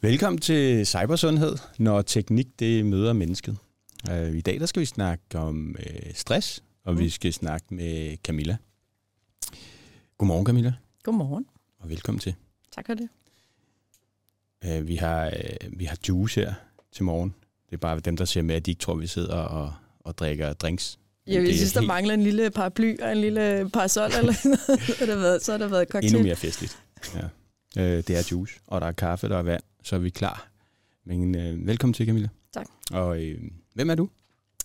Velkommen til Cybersundhed, når teknik det møder mennesket. Uh, I dag der skal vi snakke om uh, stress, og mm. vi skal snakke med Camilla. Godmorgen Camilla, Godmorgen. og velkommen til. Tak for det. Uh, vi, har, uh, vi har juice her til morgen. Det er bare dem, der ser med, at de ikke tror, vi sidder og, og drikker drinks. Men Jeg synes, der helt- mangler en lille paraply og en lille parasol, eller noget. så, har der været, så har der været cocktail. Endnu mere festligt. Ja. Uh, det er juice, og der er kaffe, der er vand, så er vi klar. Men uh, velkommen til, Camilla. Tak. Og uh, hvem er du?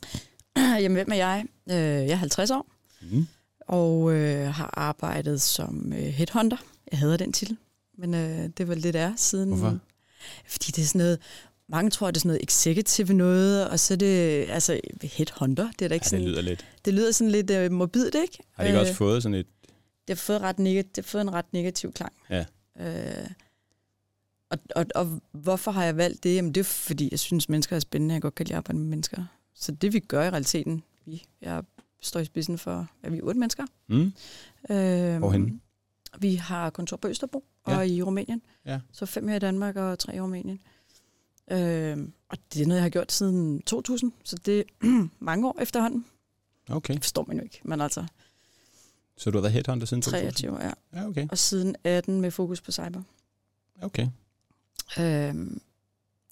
Jamen, hvem er jeg? Øh, Jeg er 50 år, Mm. og øh, har arbejdet som øh, headhunter. Jeg hader den titel, men øh, det var lidt er siden... Hvorfor? Fordi det er sådan noget... Mange tror, det er sådan noget executive noget, og så er det... Altså, headhunter, det er da ikke Ja, sådan... det lyder lidt. det lyder sådan lidt øh, morbidt, ikke? Har de ikke Øh, også fået sådan et... det har fået, ret neg- det har fået en ret negativ klang. Ja. Øh, og, og, og hvorfor har jeg valgt det? Jamen det er fordi, jeg synes, mennesker er spændende. Jeg godt kan lide at arbejde med mennesker. Så det vi gør i realiteten, vi, jeg står i spidsen for, at vi er otte mennesker. Mm. Øh, Hvorhenne? Vi har kontor på Østerbro Ja. og i Rumænien. Ja. Så fem her i Danmark og tre i Rumænien. Øh, og det er noget, jeg har gjort siden 2000, så det er mange år efterhånden. Okay. Det forstår man jo ikke, men altså Så du har været headhunter siden 2000? 23 ja. Ja, okay. Og siden 18 med fokus på cyber. Okay. Øhm,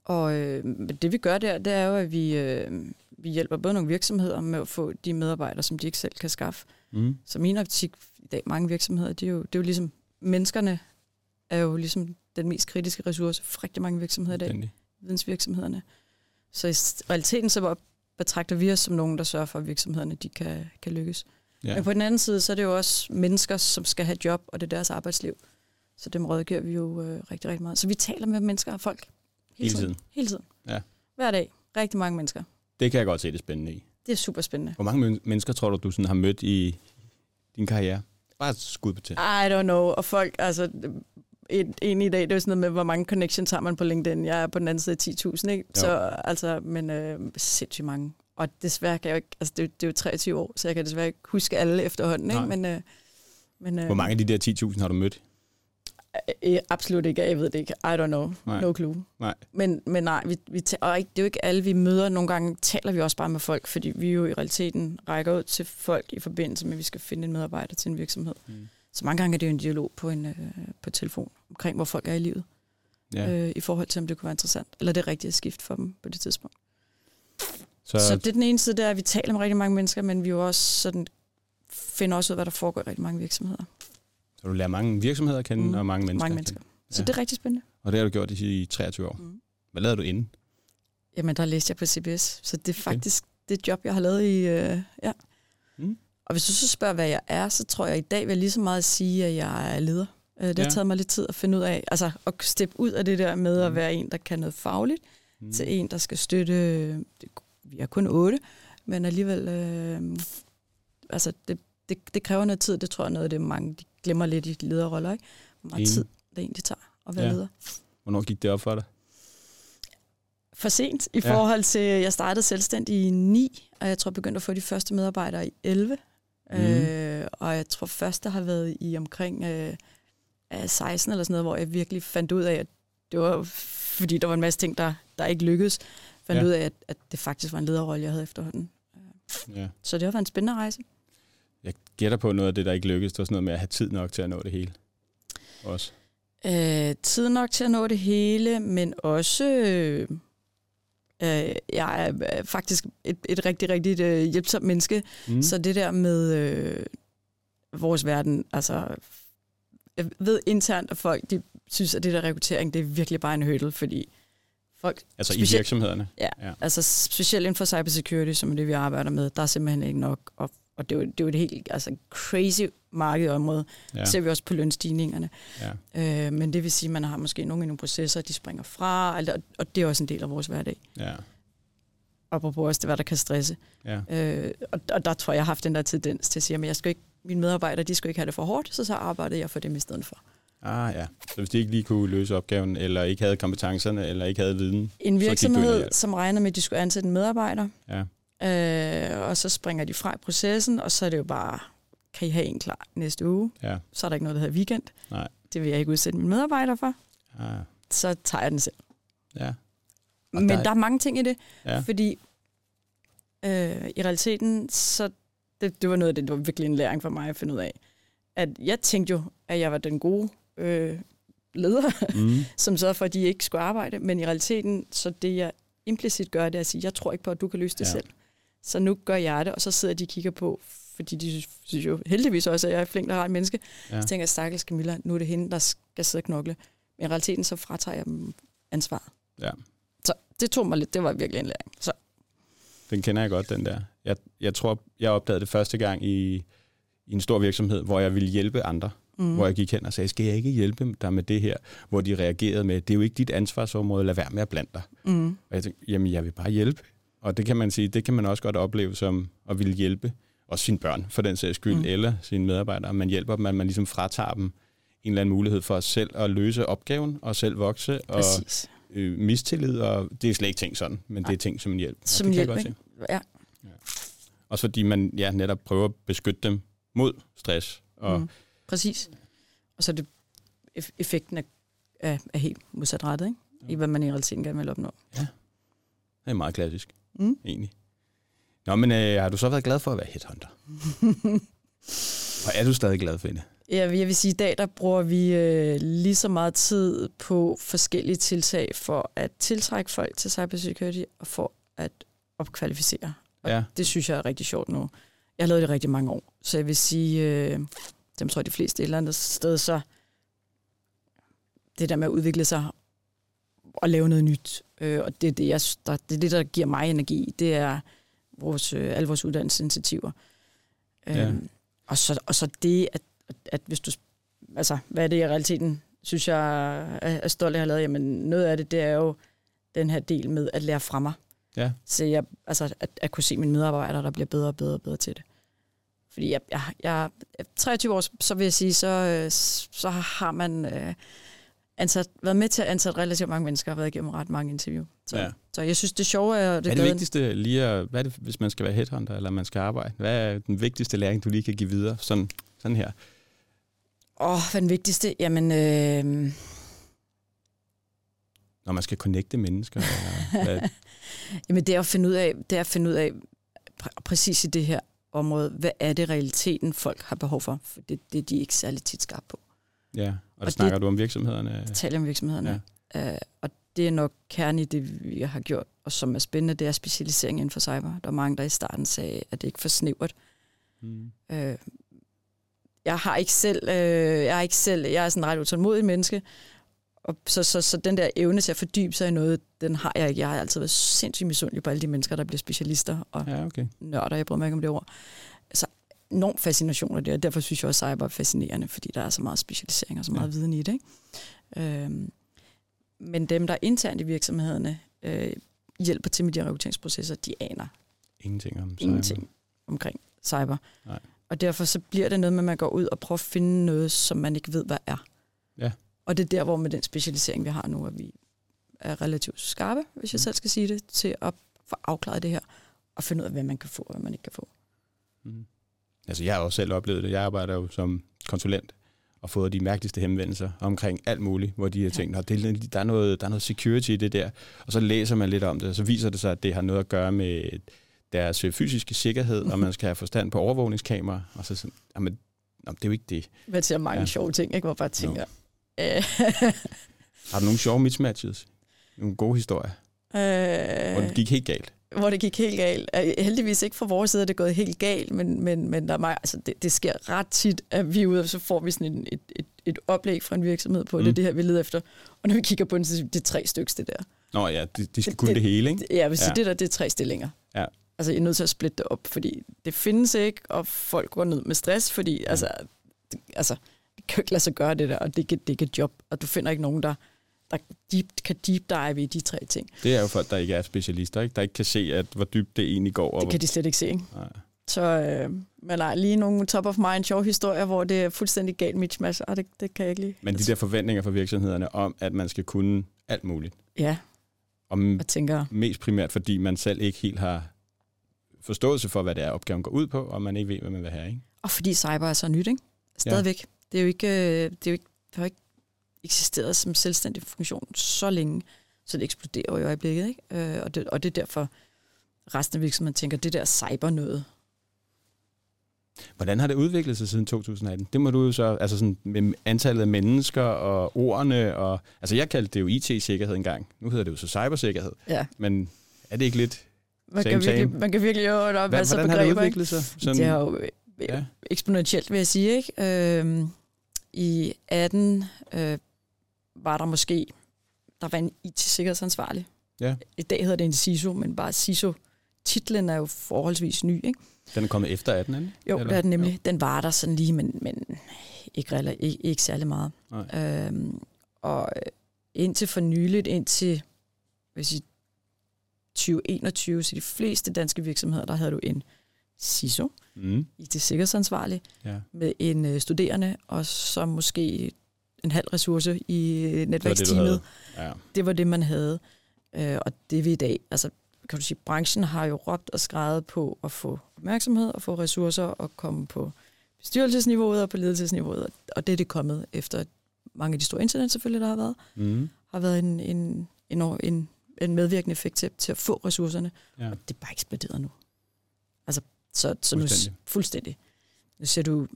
og øh, det vi gør der, det er jo, at vi, øh, vi hjælper både nogle virksomheder med at få de medarbejdere, som de ikke selv kan skaffe. Mm. Så min optik i dag, mange virksomheder, det er jo, det er jo ligesom, menneskerne er jo ligesom den mest kritiske ressource for rigtig mange virksomheder i dag, vidensvirksomhederne. Så i realiteten så betragter vi os som nogen, der sørger for, at virksomhederne de kan, kan lykkes. Ja. Men på den anden side, så er det jo også mennesker, som skal have job, og det er deres arbejdsliv. Så dem rådgiver vi jo øh, rigtig, rigtig meget. Så vi taler med mennesker og folk. Hele tiden. Hele tiden. Ja. Hver dag. Rigtig mange mennesker. Det kan jeg godt se det spændende i. Det er super spændende. Hvor mange men- mennesker tror du, du sådan har mødt i din karriere? Bare skud på til. I don't know. Og folk, altså, en, en i dag, det er jo sådan noget med, hvor mange connections har man på LinkedIn. Jeg er på den anden side af 10.000, ikke? Jo. Så, altså, men øh, sindssygt mange. Og desværre kan jeg jo ikke, altså det, er jo- det er jo 23 år, så jeg kan desværre ikke huske alle efterhånden, ikke? Nej. Men, øh, men øh, Hvor mange af de der 10.000 har du mødt? Øh, absolut ikke, jeg ved det ikke. I don't know. Nej. No clue. Nej. Men, men nej, vi, vi ta- og ikke, det er jo ikke alle, vi møder. Nogle gange taler vi også bare med folk, fordi vi jo i realiteten rækker ud til folk i forbindelse med, at vi skal finde en medarbejder til en virksomhed. Mm. Så mange gange er det jo en dialog på en øh, på telefon omkring, hvor folk er i livet, Ja. øh, i forhold til, om det kunne være interessant, eller det rigtige skift for dem på det tidspunkt. Så, Så, det er den ene side, det er, at vi taler med rigtig mange mennesker, men vi jo også sådan, finder også ud, hvad der foregår i rigtig mange virksomheder. Så du lærer mange virksomheder at kende, Mm. og mange mennesker. mange at mennesker. kende. Så Ja. det er rigtig spændende. Og det har du gjort i 23 år. Mm. Hvad lavede du inden? Jamen, der læste jeg på CBS, så det er faktisk det job, jeg har lavet i... Øh, ja. Mm. Og hvis du så spørger, hvad jeg er, så tror jeg i dag vil jeg lige så meget sige, at jeg er leder. Øh, Det har Ja. taget mig lidt tid at finde ud af, altså at steppe ud af det der med at Mm. være en, der kan noget fagligt, Mm. til en, der skal støtte... Vi er kun otte, men alligevel... Øh, altså, det, det, det kræver noget tid. Det tror jeg noget af det, mange de glemmer lidt i lederroller. Ikke? Hvor meget Enig. tid det egentlig tager at være Ja. leder. Hvornår gik det op for dig? for sent i Ja. forhold til, jeg startede selvstændig i 9, og jeg tror, jeg begyndte at få de første medarbejdere i 11. Mhm. Mm. Øh, og jeg tror først, der har været i omkring øh, øh, 16 eller sådan noget, hvor jeg virkelig fandt ud af, at det var fordi, der var en masse ting, der, der ikke lykkedes. Fandt ja. ud af, at, at det faktisk var en lederrolle, jeg havde efterhånden. Ja. Så det har været en spændende rejse. Gætter på noget af det, der ikke lykkedes. Det var sådan noget med at have tid nok til at nå det hele. Også. Øh, tid nok til at nå det hele, men også... Øh, øh, jeg er øh, faktisk et, et rigtig, rigtig øh, hjælpsomt menneske, Mm. Så det der med øh, vores verden, altså jeg ved internt, at folk de synes, at det der rekruttering, det er virkelig bare en hurdle, fordi folk, altså i specielt- virksomhederne. ja, Ja. ja. altså specielt inden for cybersecurity, som er det, vi arbejder med, der er simpelthen ikke nok, og, og det, er jo, det er jo et helt altså, crazy markedområde, Ja. ser vi også på lønstigningerne. Ja. Øh, men det vil sige, at man har måske nogle, nogle processer, de springer fra, og, og det er også en del af vores hverdag. Ja. Apropos også det, hvad der kan stresse. Ja. Øh, og, og der tror jeg, jeg har haft den der tendens til at sige, at jeg skal ikke, mine medarbejdere, de skal ikke have det for hårdt, så så arbejdede jeg for dem i stedet for. Ah ja. Så hvis de ikke lige kunne løse opgaven, eller ikke havde kompetencerne, eller ikke havde viden. En virksomhed, hjalp. som regner med, at de skulle ansætte en medarbejder, Ja. Øh, og så springer de fra i processen, og så er det jo bare, kan I have en klar næste uge? Ja. Så er der ikke noget, der hedder weekend. Nej. Det vil jeg ikke udsætte mine medarbejdere for. Ah. Så tager jeg den selv. Ja. Men der der, er- der er mange ting i det, Ja. fordi øh, i realiteten, så det, det var noget af det, det var virkelig en læring for mig at finde ud af. At jeg tænkte jo, at jeg var den gode øh, leder, Mm. som sørgede for, at de ikke skulle arbejde, men i realiteten, så det jeg implicit gør, det er at sige, jeg tror ikke på, at du kan løse det Ja. ja. selv. Så nu gør jeg det, og så sidder de og kigger på, fordi de synes- jo heldigvis også, at jeg er flink og rart menneske. Ja. Så tænker jeg, stakkels Camilla, nu er det hende, der skal sidde og knokle. Men i realiteten, så fratager jeg dem ansvaret. Ja. Så det tog mig lidt, det var virkelig en læring. Så Den kender jeg godt, den der. Jeg, jeg tror, jeg opdagede det første gang i, i en stor virksomhed, hvor jeg ville hjælpe andre. Mm, Hvor jeg gik hen og sagde, skal jeg ikke hjælpe dig med det her? Hvor de reagerede med, det er jo ikke dit ansvarsområde, lad være med at blande dig. mm, Og jeg tænkte, jamen jeg vil bare hjælpe. Og det kan man sige, det kan man også godt opleve som at ville hjælpe. Også sine børn, for den sags skyld, mm. Eller sine medarbejdere. Man hjælper dem, at man ligesom fratager dem en eller anden mulighed for selv at løse opgaven, og selv vokse, og præcis. øh, mistillid, og det er slet ikke ting sådan, men det er ting som en hjælp. Og Som kan jeg hjælp, godt se. Ja, Også fordi man ja, netop prøver at beskytte dem mod stress. Og, mm. præcis. Og så er det eff- effekten er, er, er helt modsatrettet, ikke? I hvad man i realiteten gerne vil opnå. Det er meget klassisk, Mm. egentlig. Nå, men øh, har du så været glad for at være headhunter? og er du stadig glad for det? Ja, jeg vil sige, at i dag der bruger vi øh, lige så meget tid på forskellige tiltag for at tiltrække folk til cybersecurity og for at opkvalificere. Og Ja. det synes jeg er rigtig sjovt nu. Jeg har lavet det rigtig mange år, så jeg vil sige, øh, dem tror jeg de fleste et eller andet sted, så det der med at udvikle sig og lave noget nyt, øh, og det er det, jeg, der, det er det, der giver mig energi, det er vores, øh, alle vores uddannelsesinitiativer. Ja. Øhm, og, så, og så det, at, at hvis du, altså, hvad er det i realiteten, synes jeg er, er stolt af at have lavet, jamen noget af det, det er jo den her del med at lære fra mig. Ja. Så jeg, altså, at, at kunne se mine medarbejdere, der bliver bedre og bedre og bedre til det. Fordi jeg, jeg, jeg er 23 år, så vil jeg sige, så, øh, så har man øh, ansat, været med til at ansætte relativt mange mennesker og været igennem ret mange interview. Så, Ja. så jeg synes, det sjove er... Hvad er det vigtigste lige at, hvad er det, hvis man skal være headhunter, eller man skal arbejde? Hvad er den vigtigste læring, du lige kan give videre? Sådan, sådan her. Åh, oh, hvad er den vigtigste? Jamen, øh, Når man skal connecte mennesker? Eller, hvad, Jamen det er at finde ud af, det er at finde ud af pr- præcis i det her område, hvad er det realiteten folk har behov for? For det, det er de ikke særlig tit skarpe på. ja, og, Og og snakker det- du om virksomhederne? Jeg taler om virksomhederne. Ja. Uh, og det er nok kernen i det, vi har gjort, og som er spændende, det er specialisering inden for cyber. Der er mange, der i starten sagde, at det ikke er for snævert. Mm. Uh, jeg har ikke selv, uh, jeg er ikke selv, jeg er sådan ret utålmodig menneske, og så, så, så den der evne til at fordybe sig i noget, den har jeg ikke. Jeg har altid været sindssygt misundelig på alle de mennesker, der bliver specialister, og Ja, okay. nørder, jeg bryder mig ikke om det ord. Enorm fascination af det, og derfor synes jeg også, at cyber er fascinerende, fordi der er så meget specialisering og så meget Ja. viden i det. Ikke? Øhm, men dem, der er internt i virksomhederne, øh, hjælper til med de rekrutteringsprocesser, de aner Ingenting om cyber. ingenting omkring cyber. Nej. Og derfor så bliver det noget med, at man går ud og prøver at finde noget, som man ikke ved, hvad er. Ja. Og det er der, hvor med den specialisering, vi har nu, at vi er relativt skarpe, hvis jeg Mm. selv skal sige det, til at få afklaret det her, og finde ud af, hvad man kan få, og hvad man ikke kan få. Mm. Altså, jeg har også selv oplevet det. Jeg arbejder jo som konsulent og fået de mærkeligste henvendelser omkring alt muligt, hvor de har tænkt, at der, er noget, der er noget security i det der. Og så læser man lidt om det, og så viser det sig, at det har noget at gøre med deres øh, fysiske sikkerhed, og man skal have forstand på overvågningskamera. Og så sådan, jamen, nå, det er jo ikke det. Man ser mange Ja. sjove ting, ikke? hvor man bare tænker, øh, Har du nogle sjove mismatches? Nogle gode historier, hvor det øh, gik helt galt? hvor det gik helt galt. Øh, Heldigvis ikke fra vores side er det gået helt galt, men, men, men der er meget, altså det, det sker ret tit, at vi er ude, og så får vi sådan en, et, et, et oplæg fra en virksomhed på, mm. det Mm. er det her, vi leder efter. Og når vi kigger på den, så siger det er tre stykker, det der. Nå ja, de, de skal Det- kunne det, det- hele, ikke? Ja, sige, Ja. ja. det der, det er tre stillinger. Ja. Altså, jeg er nødt til at splitte det op, fordi det findes ikke, og folk går ned med stress, fordi Mm. altså, det, altså, det kan jo ikke lade sig gøre det der, og det er ikke, det er ikke et job, og du finder ikke nogen, der, der deep, kan deep dive i de tre ting. Det er jo folk, der ikke er specialister, ikke? der ikke kan se, at hvor dybt det egentlig går. Og Det kan de slet ikke se, ikke? Nej. Så øh, men nej, lige nogle top of mind sjove historier, hvor det er fuldstændig galt mismatch, og det, det kan jeg ikke lide. Men de der forventninger fra virksomhederne om, at man skal kunne alt muligt, Ja, og jeg tænker, mest primært, fordi man selv ikke helt har forståelse for, hvad det er, opgaven går ud på, og man ikke ved, hvad man vil have. Ikke? og fordi cyber er så nyt, ikke? Stadigvæk. Ja. Det er jo ikke, øh, det er jo ikke, det har jo ikke eksisteret som selvstændig funktion så længe. Så det eksploderer jo i øjeblikket, ikke? Øh, og, det, og det er derfor, resten af virksomheden tænker, det der cyber noget. Hvordan har det udviklet sig siden 2018? Det må du jo så, altså sådan med antallet af mennesker og ordene, og, altså jeg kaldte det jo IT-sikkerhed engang. Nu hedder det jo så cybersikkerhed. Ja. Men er det ikke lidt Man Same, kan, virkelig, same. man kan virkelig jo er Hvad, hvordan har det begreber, udviklet sig? Sådan, det har jo Ja. ja. eksponentielt, vil jeg sige. Ikke? Øhm, I 18 øh, var der måske der var en IT-sikkerhedsansvarlig. Ja. I dag hedder det en CISO, men bare CISO-titlen er jo forholdsvis ny. Ikke? Den er kommet efter 18, ikke? Jo, Eller? det er den nemlig. Den var der sådan lige, men, men ikke, rela- ikke, ikke særlig meget. Nej. Øhm, og øh, indtil for nyligt, indtil vil jeg sige, 2021, så de fleste danske virksomheder, der havde du en CISO, Mm. IT-sikkerhedsansvarlig, Ja. med en øh, studerende, og så måske en halv ressource i øh, Det det, netværksteamet. havde. Ja. Det var det, man havde. Øh, og det vi i dag, altså kan du sige, branchen har jo råbt og skrevet på at få opmærksomhed og få ressourcer og komme på bestyrelsesniveauet og på ledelsesniveauet. Og det er det kommet efter mange af de store incidenter selvfølgelig, der har været, Mm. har været en, en, en, en, en medvirkende effekt til, til at få ressourcerne. ja. Og det er bare eksploderet nu. Altså, så, så nu Fuldstændig. fuldstændig. Nu ser du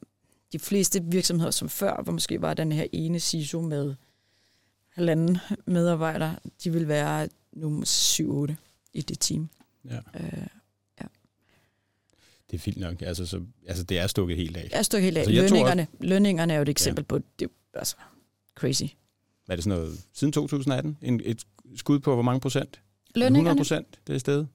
de fleste virksomheder som før, hvor måske var den her ene CISO med halvanden medarbejder, de vil være nu 7-8 i det team. ja. Øh, Det er fint nok. Altså, så, altså det er stukket helt af. jeg står helt af. Altså, jeg tror lønningerne, lønningerne er jo et eksempel ja. på, det er altså crazy. Hvad er det sådan noget? Siden 2018? En, et skud på hvor mange procent? 100 Lønningerne, procent, det er sted.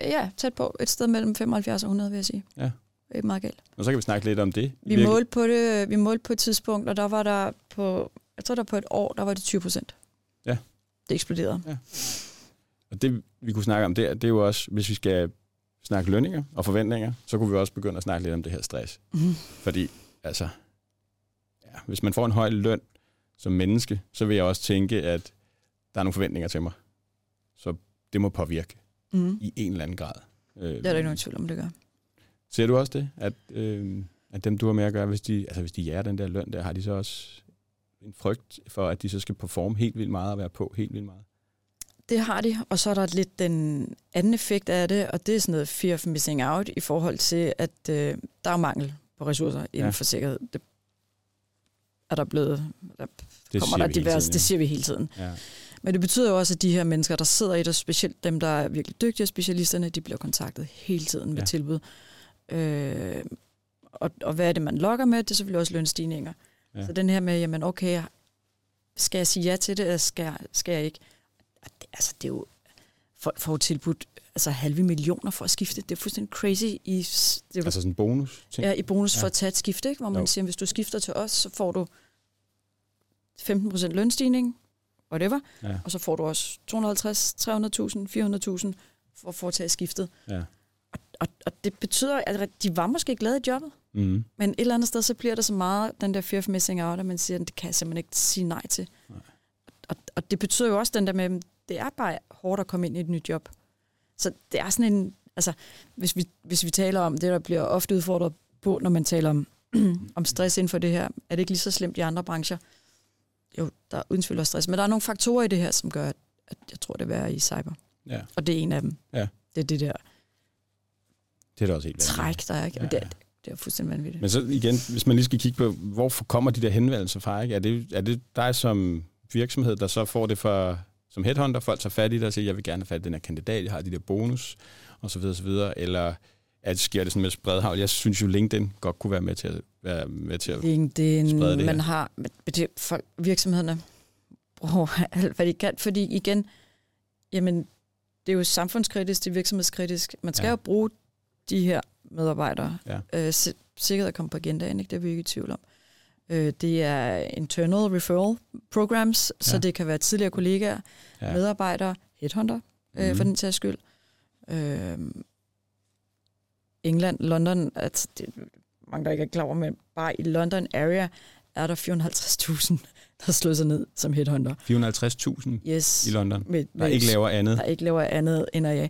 ja, tæt på et sted mellem 75 og 100, vil jeg sige. Ja. Det er meget galt. Og så kan vi snakke lidt om det. Vi målte på det, vi målte på et tidspunkt, og der var der på, jeg tror der på et år, der var det 20 procent. Ja. Det eksploderede. Og det, vi kunne snakke om der, det er jo også, hvis vi skal snakke lønninger og forventninger, så kunne vi også begynde at snakke lidt om det her stress. Mm. Fordi, altså, ja, hvis man får en høj løn som menneske, så vil jeg også tænke, at der er nogle forventninger til mig. Så det må påvirke Mm. i en eller anden grad. Øh, Det er der ikke nogen tvivl om, det gør. Ser du også det, at, øh, at dem, du har med at gøre, hvis de, altså, hvis de jager den der løn der, har de så også en frygt for, at de så skal performe helt vildt meget og være på helt vildt meget? Det har de, og så er der lidt den anden effekt af det, og det er sådan noget fear of missing out i forhold til, at øh, der er mangel på ressourcer inden Ja. ja. for sikkerhed. Det er der blevet, der Det kommer der vi hele divers, tiden, det siger vi hele tiden. Ja. Men det betyder jo også, at de her mennesker, der sidder i det, specielt dem, der er virkelig dygtige specialisterne, de bliver kontaktet hele tiden med Ja. ja. tilbud. Øh, og, og hvad er det, man lokker med? Det er selvfølgelig også lønstigninger. Ja. Så den her med, jamen okay, skal jeg sige ja til det, eller skal, jeg- skal jeg ikke? Altså, det er jo, folk får tilbudt altså, halve millioner for at skifte. Det er fuldstændig crazy i, det er, Altså sådan en bonus ting. ja, i bonus Ja. for at tage et skifte, ikke? hvor man jo. siger, hvis du skifter til os, så får du 15% lønstigning, whatever, Ja. og så får du også 250, 300.000, 400.000 for at foretage skiftet. Ja. Og, og, det betyder, at de var måske glade i jobbet, Mm. men et eller andet sted, så bliver der så meget den der fear of missing out, at man siger, at det kan jeg simpelthen ikke sige nej til. Nej. Og, og det betyder jo også den der med, at det er bare hårdt at komme ind i et nyt job. Så det er sådan en, altså hvis vi, hvis vi taler om det, der bliver ofte udfordret på, når man taler om, om stress inden for det her, er det ikke lige så slemt i andre brancher? Jo, der er uden tvivl også stress, men der er nogle faktorer i det her, som gør, at, at jeg tror, det er værre i cyber. Ja, Og det er en af dem. Ja. Det er det der det er da også helt træk, der er. Ikke? Ja, det, er, det er fuldstændig vanvittigt. Men så igen, hvis man lige skal kigge på, hvorfor kommer de der henvendelser fra? Ikke? Er, det, er det dig som virksomhed, der så får det for, som headhunter, folk tager fat i dig og siger, jeg vil gerne have fat i den her kandidat, jeg har de der bonus, og så videre, så videre, eller at sker det sådan med spredhavl? Jeg synes jo, LinkedIn godt kunne være med til at være med til at... LinkedIn, sprede det man her. har, det, folk, virksomhederne bruger alt, hvad de kan, fordi igen, jamen, det er jo samfundskritisk, det er virksomhedskritisk. Man skal ja. jo bruge de her medarbejdere. Ja. Øh, si- sikkerhed kommer på agendaen, ikke? det er vi ikke i tvivl om. Øh, det er internal referral programs, ja. så det kan være tidligere kollegaer, Ja. medarbejdere, headhunter, øh, Mhm. for den sags skyld. Øh, England, London, at det er mange, der ikke er klar over, men bare i London area er der 450.000, der slår sig ned som headhunter. 450.000 Yes. i London, Med, der ikke laver andet. der ikke laver andet end at ja.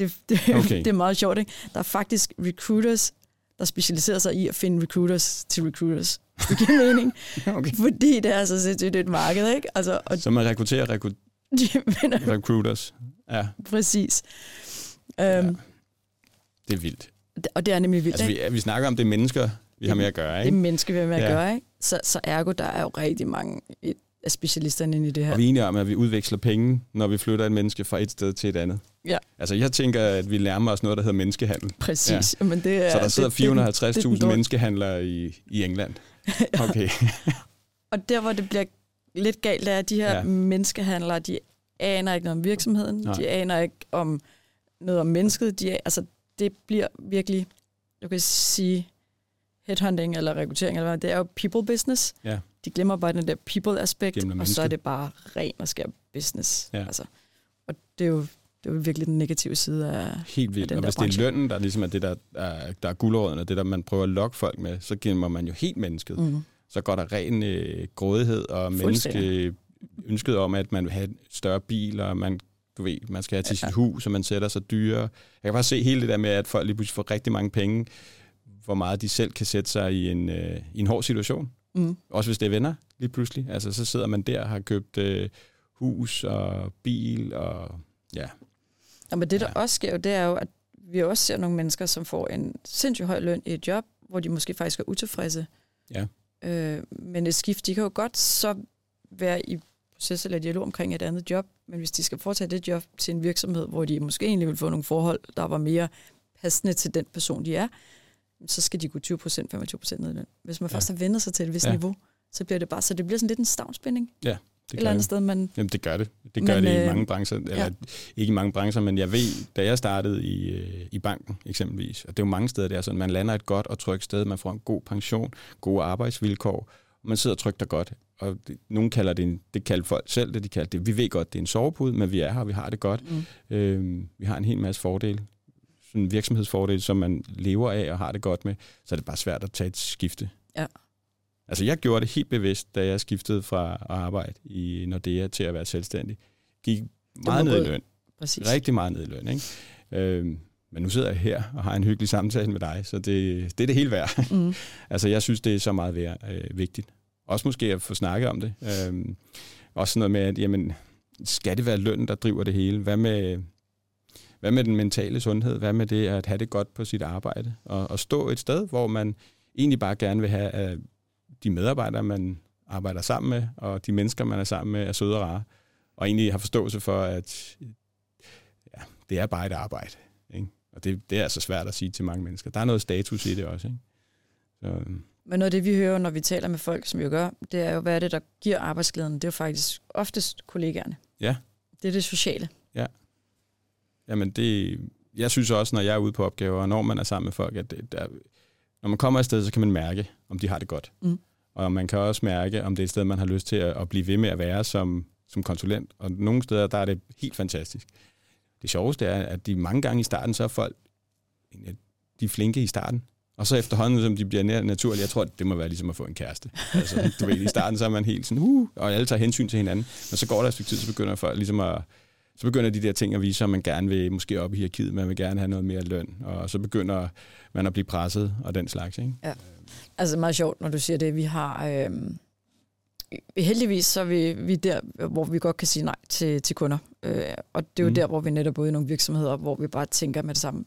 Det, det, Okay. det er meget sjovt, ikke? Der er faktisk recruiters, der specialiserer sig i at finde recruiters til recruiters. Det giver mening, Okay. fordi det er så sindssygt et marked, ikke? Altså, og Så man rekrutterer rekrut- De vender Recruiters. Ja, præcis. ja. Øhm, Det er vildt. Og det er nemlig vildt, Altså, ikke? vi, vi snakker om, det er mennesker, vi har med at gøre, Det er ikke? mennesker, vi har med at Ja. gøre, ikke? Så, så ergo, der er jo rigtig mange et- af specialisterne inde i det her. Og vi er enige om, at vi udveksler penge, når vi flytter et menneske fra et sted til et andet. Ja. Altså, jeg tænker, at vi nærmer os noget, der hedder menneskehandel. Præcis. Ja. Men det er, Så der sidder det- det er den- det er den 450.000 dårlige- menneskehandlere i, i England. Okay. Og der, hvor det bliver lidt galt, er, at de her Ja. menneskehandlere, de aner ikke noget om virksomheden, Nej. De aner ikke om noget om mennesket. De, altså, det bliver virkelig, du kan sige, headhunting eller rekruttering, eller hvad, det er jo people business. Ja. De glemmer bare den der people-aspekt, og så er det bare ren og skær business. Ja. Altså, og det er, jo, det er jo virkelig den negative side af... Helt vildt. den Og der hvis det er branche. lønnen, der ligesom er det, der er, der er guldråden, og det, der man prøver at lokke folk med, så gemmer man jo helt mennesket. Mm. Mm. Så går der ren øh, grådighed og menneske ønsket om, at man vil have en større bil, og man, du ved, man skal have til Ja. sit hus, og man sætter sig dyre. Jeg kan bare se hele det der med, at folk lige pludselig får rigtig mange penge, hvor meget de selv kan sætte sig i en, øh, i en hård situation. Mm. Også hvis det er venner, lige pludselig. Altså, så sidder man der og har købt øh, hus og bil, og ja, Og men det, der Ja. ja. også sker, det er jo, at vi også ser nogle mennesker, som får en sindssygt høj løn i et job, hvor de måske faktisk er utilfredse. Ja. Øh, men et skift, de kan jo godt så være i proces eller dialog omkring et andet job, men hvis de skal foretage det job til en virksomhed, hvor de måske egentlig vil få nogle forhold, der var mere passende til den person, de er, så skal de gå 20 procent, 25 procent ned i løn. Hvis man Ja. først har vendt sig til et vist Ja. niveau, så bliver det bare, så det bliver sådan lidt en stavnspænding. Det eller andet det. sted, man... Jamen, det gør det. Det gør Men, det i øh, mange brancher. Eller ja. ikke i mange brancher, men jeg ved, da jeg startede i, øh, i banken eksempelvis, og det er jo mange steder, det er sådan, man lander et godt og trygt sted, man får en god pension, gode arbejdsvilkår, og man sidder trygt og godt. Og det, nogen kalder det, en, det kalder folk selv det, de kalder det, vi ved godt, det er en sovepude, men vi er her, vi har det godt. Mm. Øh, vi har en hel masse fordele, sådan en virksomhedsfordel, som man lever af og har det godt med, så er det bare svært at tage et skifte. Ja. Altså jeg gjorde det helt bevidst, da jeg skiftede fra at arbejde i Nordea til at være selvstændig. Gik meget ned i løn. Præcis. Rigtig meget ned i løn, ikke? Øhm, men nu sidder jeg her og har en hyggelig samtale med dig, så det, det er det hele værd. Mm. altså jeg synes, det er så meget værd, øh, vigtigt. Også måske at få snakket om det. Øhm, også noget med, at jamen, skal det være lønnen, der driver det hele? Hvad med, hvad med den mentale sundhed? Hvad med det at have det godt på sit arbejde? Og, og stå et sted, hvor man egentlig bare gerne vil have, at de medarbejdere, man arbejder sammen med, og de mennesker, man er sammen med, er søde og rare. Og egentlig har forståelse for, at ja, det er bare et arbejde. Ikke? Og det, det er altså svært at sige til mange mennesker. Der er noget status i det også. Ikke? Så, øhm, Men noget af det, vi hører, når vi taler med folk, som vi jo gør, det er jo, hvad er det, der giver arbejdsglæden? Det er jo faktisk oftest kollegaerne. Ja. Det er det sociale. jamen det, jeg synes også, når jeg er ude på opgaver, og når man er sammen med folk, at det, der, når man kommer afsted, så kan man mærke, om de har det godt. Mm. Og man kan også mærke, om det er et sted, man har lyst til at, at blive ved med at være som, som konsulent. Og nogle steder, der er det helt fantastisk. Det sjoveste er, at de mange gange i starten, så er folk de er flinke i starten. Og så efterhånden, som de bliver nær naturlige, jeg tror, det må være ligesom at få en kæreste. Altså, du ved, i starten så er man helt sådan, uh, og alle tager hensyn til hinanden. Men så går der et stykke tid, så begynder folk ligesom at, så begynder de der ting at vise, at man gerne vil måske op i hierarkiet, man vil gerne have noget mere løn, og så begynder man at blive presset og den slags. Ikke? Ja. Altså meget sjovt, når du siger det. Vi har... Øh, heldigvis så er vi, vi der, hvor vi godt kan sige nej til, til kunder. Øh, og det er jo Mm. der, hvor vi netop er ude i nogle virksomheder, hvor vi bare tænker med det samme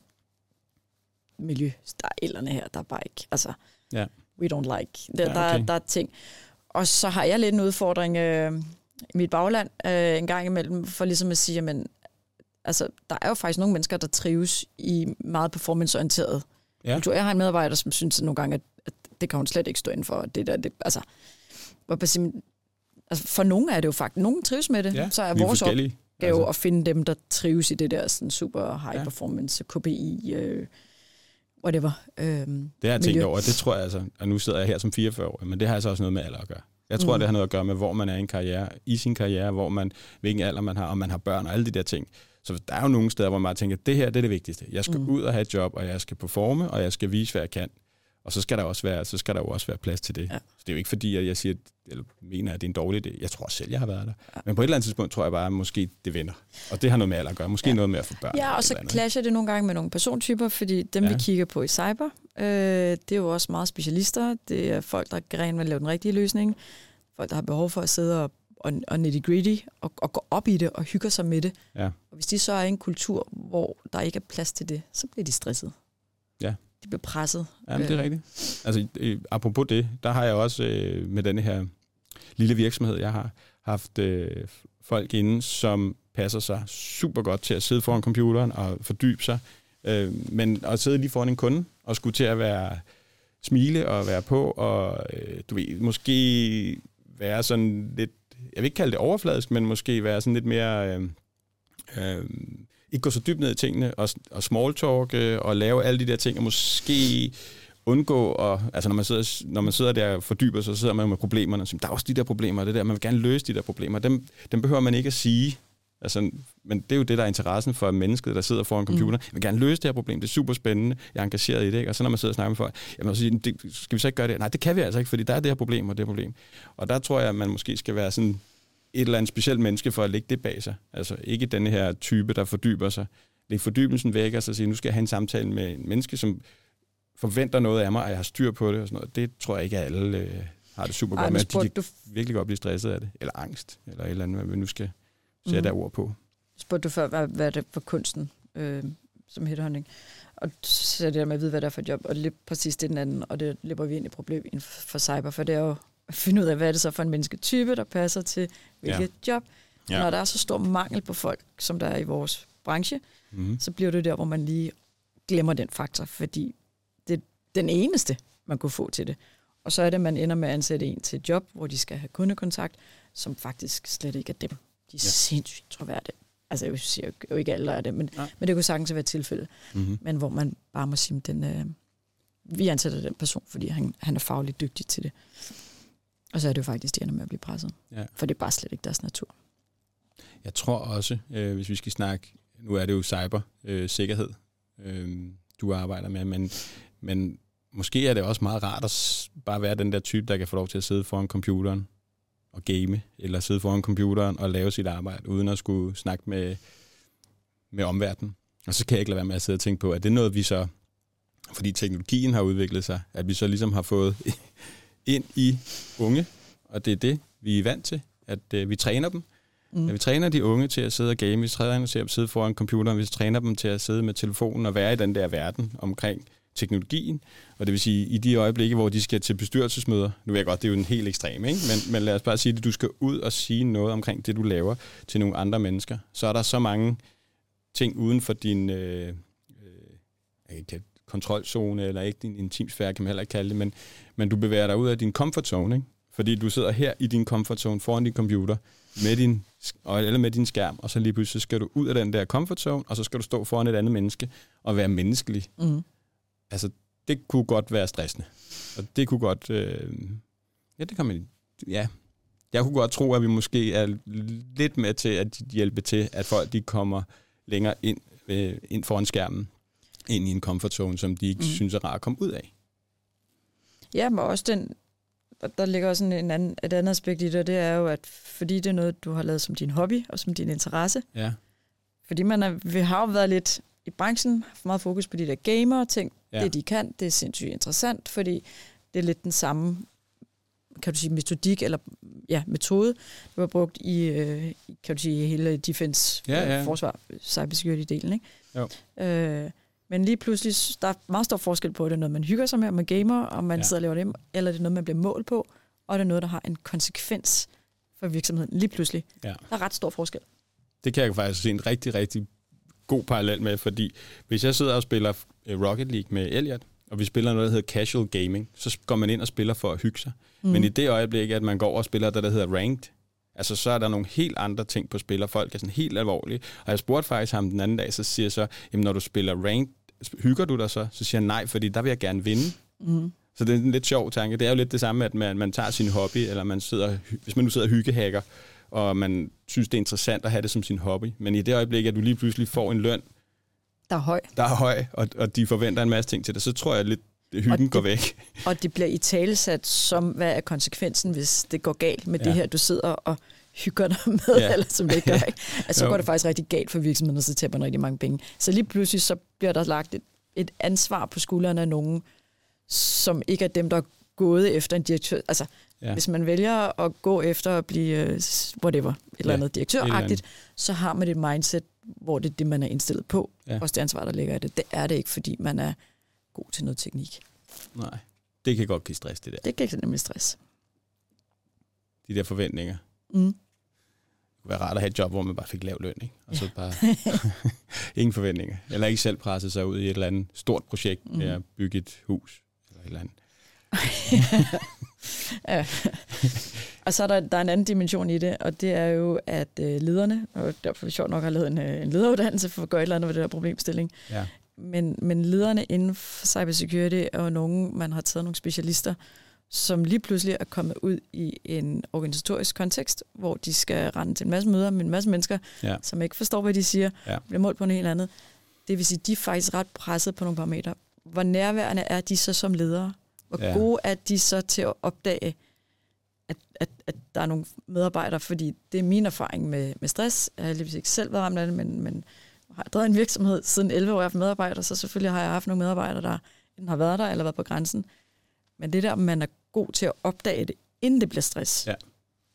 miljø. Der er ellerne her, der er bare ikke... Altså, Ja. we don't like. Der, Ja, okay. der, der er ting. Og så har jeg lidt en udfordring øh, i mit bagland øh, en gang imellem, for ligesom at sige, jamen, altså, der er jo faktisk nogle mennesker, der trives i meget performanceorienteret Ja. kultur. Jeg har en medarbejder, som synes at nogle gange, at det kan hun slet ikke stå inden for. Det der, det, altså, hvor altså, for nogle er det jo faktisk, nogen trives med det, Ja, så er vores opgave altså. at finde dem, der trives i det der sådan super high Ja. performance, KPI, øh, whatever. Øhm, Det har jeg tænkt miljø. over, og det tror jeg altså, og nu sidder jeg her som 44 år, men det har altså også noget med alder at gøre. Jeg tror, mm. Det har noget at gøre med, hvor man er i en karriere, i sin karriere, hvor man, hvilken alder man har, om man har børn og alle de der ting. Så der er jo nogle steder, hvor man bare tænker, det her det er det vigtigste. Jeg skal. Mm. ud og have et job, og jeg skal performe, og jeg skal vise, hvad jeg kan. Og så skal der også være, så skal der jo også være plads til det. Ja. Så det er jo ikke fordi, at jeg siger, eller mener, at det er en dårlig idé. Jeg tror selv, jeg har været der. Ja. Men på et eller andet tidspunkt tror jeg bare, at måske det vender. Og det har noget med alder at gøre. Måske Ja. noget med at få børn. Ja, og så clasher det nogle gange med nogle persontyper, fordi dem, Ja. vi kigger på i cyber, øh, det er jo også meget specialister. Det er folk, der gerne vil lave den rigtige løsning. Folk, der har behov for at sidde og og, og nitty-gritty, og, og går op i det, og hygger sig med det. Ja. Og hvis de så er i en kultur, hvor der ikke er plads til det, så bliver de stresset. Ja. De bliver presset. Ja, det er rigtigt. Altså, øh, apropos det, der har jeg også øh, med denne her lille virksomhed, jeg har haft øh, folk inde, som passer sig super godt til at sidde foran computeren og fordybe sig. Øh, men at sidde lige foran en kunde og skulle til at være smile og være på, og øh, du ved, måske være sådan lidt, jeg vil ikke kalde det overfladisk, men måske være sådan lidt mere, øh, øh, ikke gå så dybt ned i tingene, og, og small talk, øh, og lave alle de der ting, og måske undgå, og, altså når man, sidder, når man sidder der og fordyber sig, så sidder man med problemerne, og siger, der er også de der problemer, det der, man vil gerne løse de der problemer, dem, dem behøver man ikke at sige, Altså, men det er jo det, der er interessen for mennesket, der sidder foran computeren. Mm. Jeg vil gerne løse det her problem, det er super spændende, jeg er engageret i det, ikke? og så når man sidder og snakker med folk, jamen, så siger, det, skal vi så ikke gøre det? Nej, det kan vi altså ikke, fordi der er det her problem og det her problem. Og der tror jeg, at man måske skal være sådan et eller andet specielt menneske for at lægge det bag sig. Altså ikke den her type, der fordyber sig. Læg fordybelsen væk og så sige, nu skal jeg have en samtale med en menneske, som forventer noget af mig, og jeg har styr på det og sådan noget. Det tror jeg ikke, at alle øh, har det super Ej, godt med. De kan du... virkelig godt blive stresset af det, eller angst, eller et eller andet, hvad vi nu skal sætte mm. der ord på spurgte du før, hvad, hvad det for kunsten øh, som headhunting? Og så er det der med at vide, hvad det er for et job, og lige præcis det den anden, og det løber vi ind i problem inden for cyber, for det er jo finde ud af, hvad er det så for en mennesketype, der passer til hvilket ja. job. Ja. Når der er så stor mangel på folk, som der er i vores branche, mm-hmm. så bliver det der, hvor man lige glemmer den faktor, fordi det er den eneste, man kunne få til det. Og så er det, at man ender med at ansætte en til et job, hvor de skal have kundekontakt, som faktisk slet ikke er dem. De er ja. sindssygt troværdige. Altså jeg siger jo ikke alle er det, men, men det kunne sagtens være tilfælde. Mm-hmm. Men hvor man bare må sige, den, øh, vi ansætter den person, fordi han, han er fagligt dygtig til det. Og så er det jo faktisk, de ender med at blive presset. Ja. For det er bare slet ikke deres natur. Jeg tror også, øh, hvis vi skal snakke, nu er det jo cybersikkerhed, øh, øh, du arbejder med, men, men måske er det også meget rart at bare være den der type, der kan få lov til at sidde foran computeren at game, eller sidde foran computeren og lave sit arbejde, uden at skulle snakke med, med omverdenen. Og så kan jeg ikke lade være med at sidde og tænke på, at det er noget, vi så, fordi teknologien har udviklet sig, at vi så ligesom har fået ind i unge, og det er det, vi er vant til, at uh, vi træner dem. Mm. At vi træner de unge til at sidde og game, vi træner dem til at sidde foran computeren, vi træner dem til at sidde med telefonen og være i den der verden omkring teknologien, og det vil sige, i de øjeblikke, hvor de skal til bestyrelsesmøder, nu ved jeg godt, det er jo en helt ekstrem, ikke? Men, men lad os bare sige, at du skal ud og sige noget omkring det, du laver til nogle andre mennesker, så er der så mange ting uden for din øh, øh, kontrolzone, eller ikke din intimsfære, kan man heller ikke kalde det, men, men du bevæger dig ud af din comfort zone, ikke? Fordi du sidder her i din comfort zone foran din computer, med din, eller med din skærm, og så lige pludselig skal du ud af den der comfort zone, og så skal du stå foran et andet menneske og være menneskelig. Mm altså, det kunne godt være stressende. Og det kunne godt... Øh, ja, det kan man... Ja, jeg kunne godt tro, at vi måske er lidt med til at hjælpe til, at folk de kommer længere ind, øh, ind foran skærmen, ind i en comfort zone, som de ikke mm. synes er rart at komme ud af. Ja, men også den, der ligger også en anden, et andet aspekt i det, og det er jo, at fordi det er noget, du har lavet som din hobby og som din interesse, ja. fordi man er, vi har jo været lidt i branchen, haft meget fokus på de der gamer-ting, Ja. Det, de kan, det er sindssygt interessant, fordi det er lidt den samme kan du sige, metodik eller ja, metode, der var brugt i, øh, kan du sige, hele defense, ja, ja. Øh, forsvar, cybersecurity-delen. Ikke? Jo. Øh, men lige pludselig, der er meget stor forskel på, at det er noget, man hygger sig med, man gamer, og man ja. sidder og laver det, eller det er noget, man bliver målt på, og det er noget, der har en konsekvens for virksomheden lige pludselig. Ja. Der er ret stor forskel. Det kan jeg faktisk se en rigtig, rigtig god parallel med, fordi hvis jeg sidder og spiller øh, Rocket League med Elliot, og vi spiller noget, der hedder casual gaming, så går man ind og spiller for at hygge sig. Mm. Men i det øjeblik, at man går over og spiller det, der hedder ranked, altså så er der nogle helt andre ting på spil, og folk er sådan helt alvorlige. Og jeg spurgte faktisk ham den anden dag, så siger jeg så, jamen når du spiller ranked, hygger du dig så? Så siger han nej, fordi der vil jeg gerne vinde. Mm. Så det er en lidt sjov tanke. Det er jo lidt det samme, at man, man tager sin hobby, eller man sidder, hvis man nu sidder og hyggehacker, og man synes, det er interessant at have det som sin hobby. Men i det øjeblik, at du lige pludselig får en løn, der er høj, der er høj og, og de forventer en masse ting til det, så tror jeg lidt, hyggen og det, går væk. Og det bliver i talesat som, hvad er konsekvensen, hvis det går galt med ja. det her, du sidder og hygger dig med, ja. eller som det ikke gør. Ikke? Altså, så går det faktisk rigtig galt for virksomheden, og så taber man rigtig mange penge. Så lige pludselig så bliver der lagt et, et ansvar på skuldrene af nogen, som ikke er dem, der gået efter en direktør. Altså, Ja. hvis man vælger at gå efter at blive, øh, whatever, et eller Ja, andet eller direktøragtigt, andet. så har man et mindset, hvor det er det, man er indstillet på. Ja. Også det ansvar, der ligger i det. Det er det ikke, fordi man er god til noget teknik. Nej, det kan godt give stress, det der. Det kan ikke nemlig stress. De der forventninger. Mm. Være rart at have et job, hvor man bare fik lav løn, ikke? Og så bare ingen forventninger. Eller ikke selv presse sig ud i et eller andet stort projekt med Mhm. at bygge et hus. Eller et eller andet. ja. og så er der, der er en anden dimension i det, og det er jo, at øh, lederne, og derfor er sjovt nok, har lavet en, øh, en lederuddannelse for at gøre et eller andet ved det der problemstilling, Ja. men, men lederne inden for cybersecurity er jo nogen, man har taget nogle specialister, som lige pludselig er kommet ud i en organisatorisk kontekst, hvor de skal rende til en masse møder med en masse mennesker, Ja. som ikke forstår, hvad de siger, Ja. bliver målt på noget helt andet. Det vil sige, de er faktisk ret presset på nogle parametre. Hvor nærværende er de så som ledere? Hvor Ja. gode er de så til at opdage, at, at, at der er nogle medarbejdere? Fordi det er min erfaring med, med stress. Jeg har heldigvis ikke selv været ramt af det, men, men har drevet en virksomhed siden 11 år, jeg har haft medarbejdere, så selvfølgelig har jeg haft nogle medarbejdere, der enten har været der eller været på grænsen. Men det der, man er god til at opdage det, inden det bliver stress, Ja.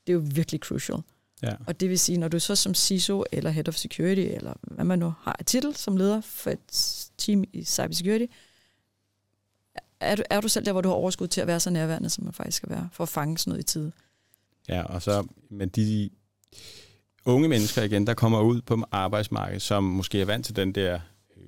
det er jo virkelig crucial. Ja. Og det vil sige, når du så som CISO eller Head of Security, eller hvad man nu har af titel som leder for et team i cybersecurity, er du, er du selv der, hvor du har overskud til at være så nærværende, som man faktisk skal være, for at fange sådan noget i tide? Ja, og så men de unge mennesker igen, der kommer ud på arbejdsmarkedet, som måske er vant til den der, øh,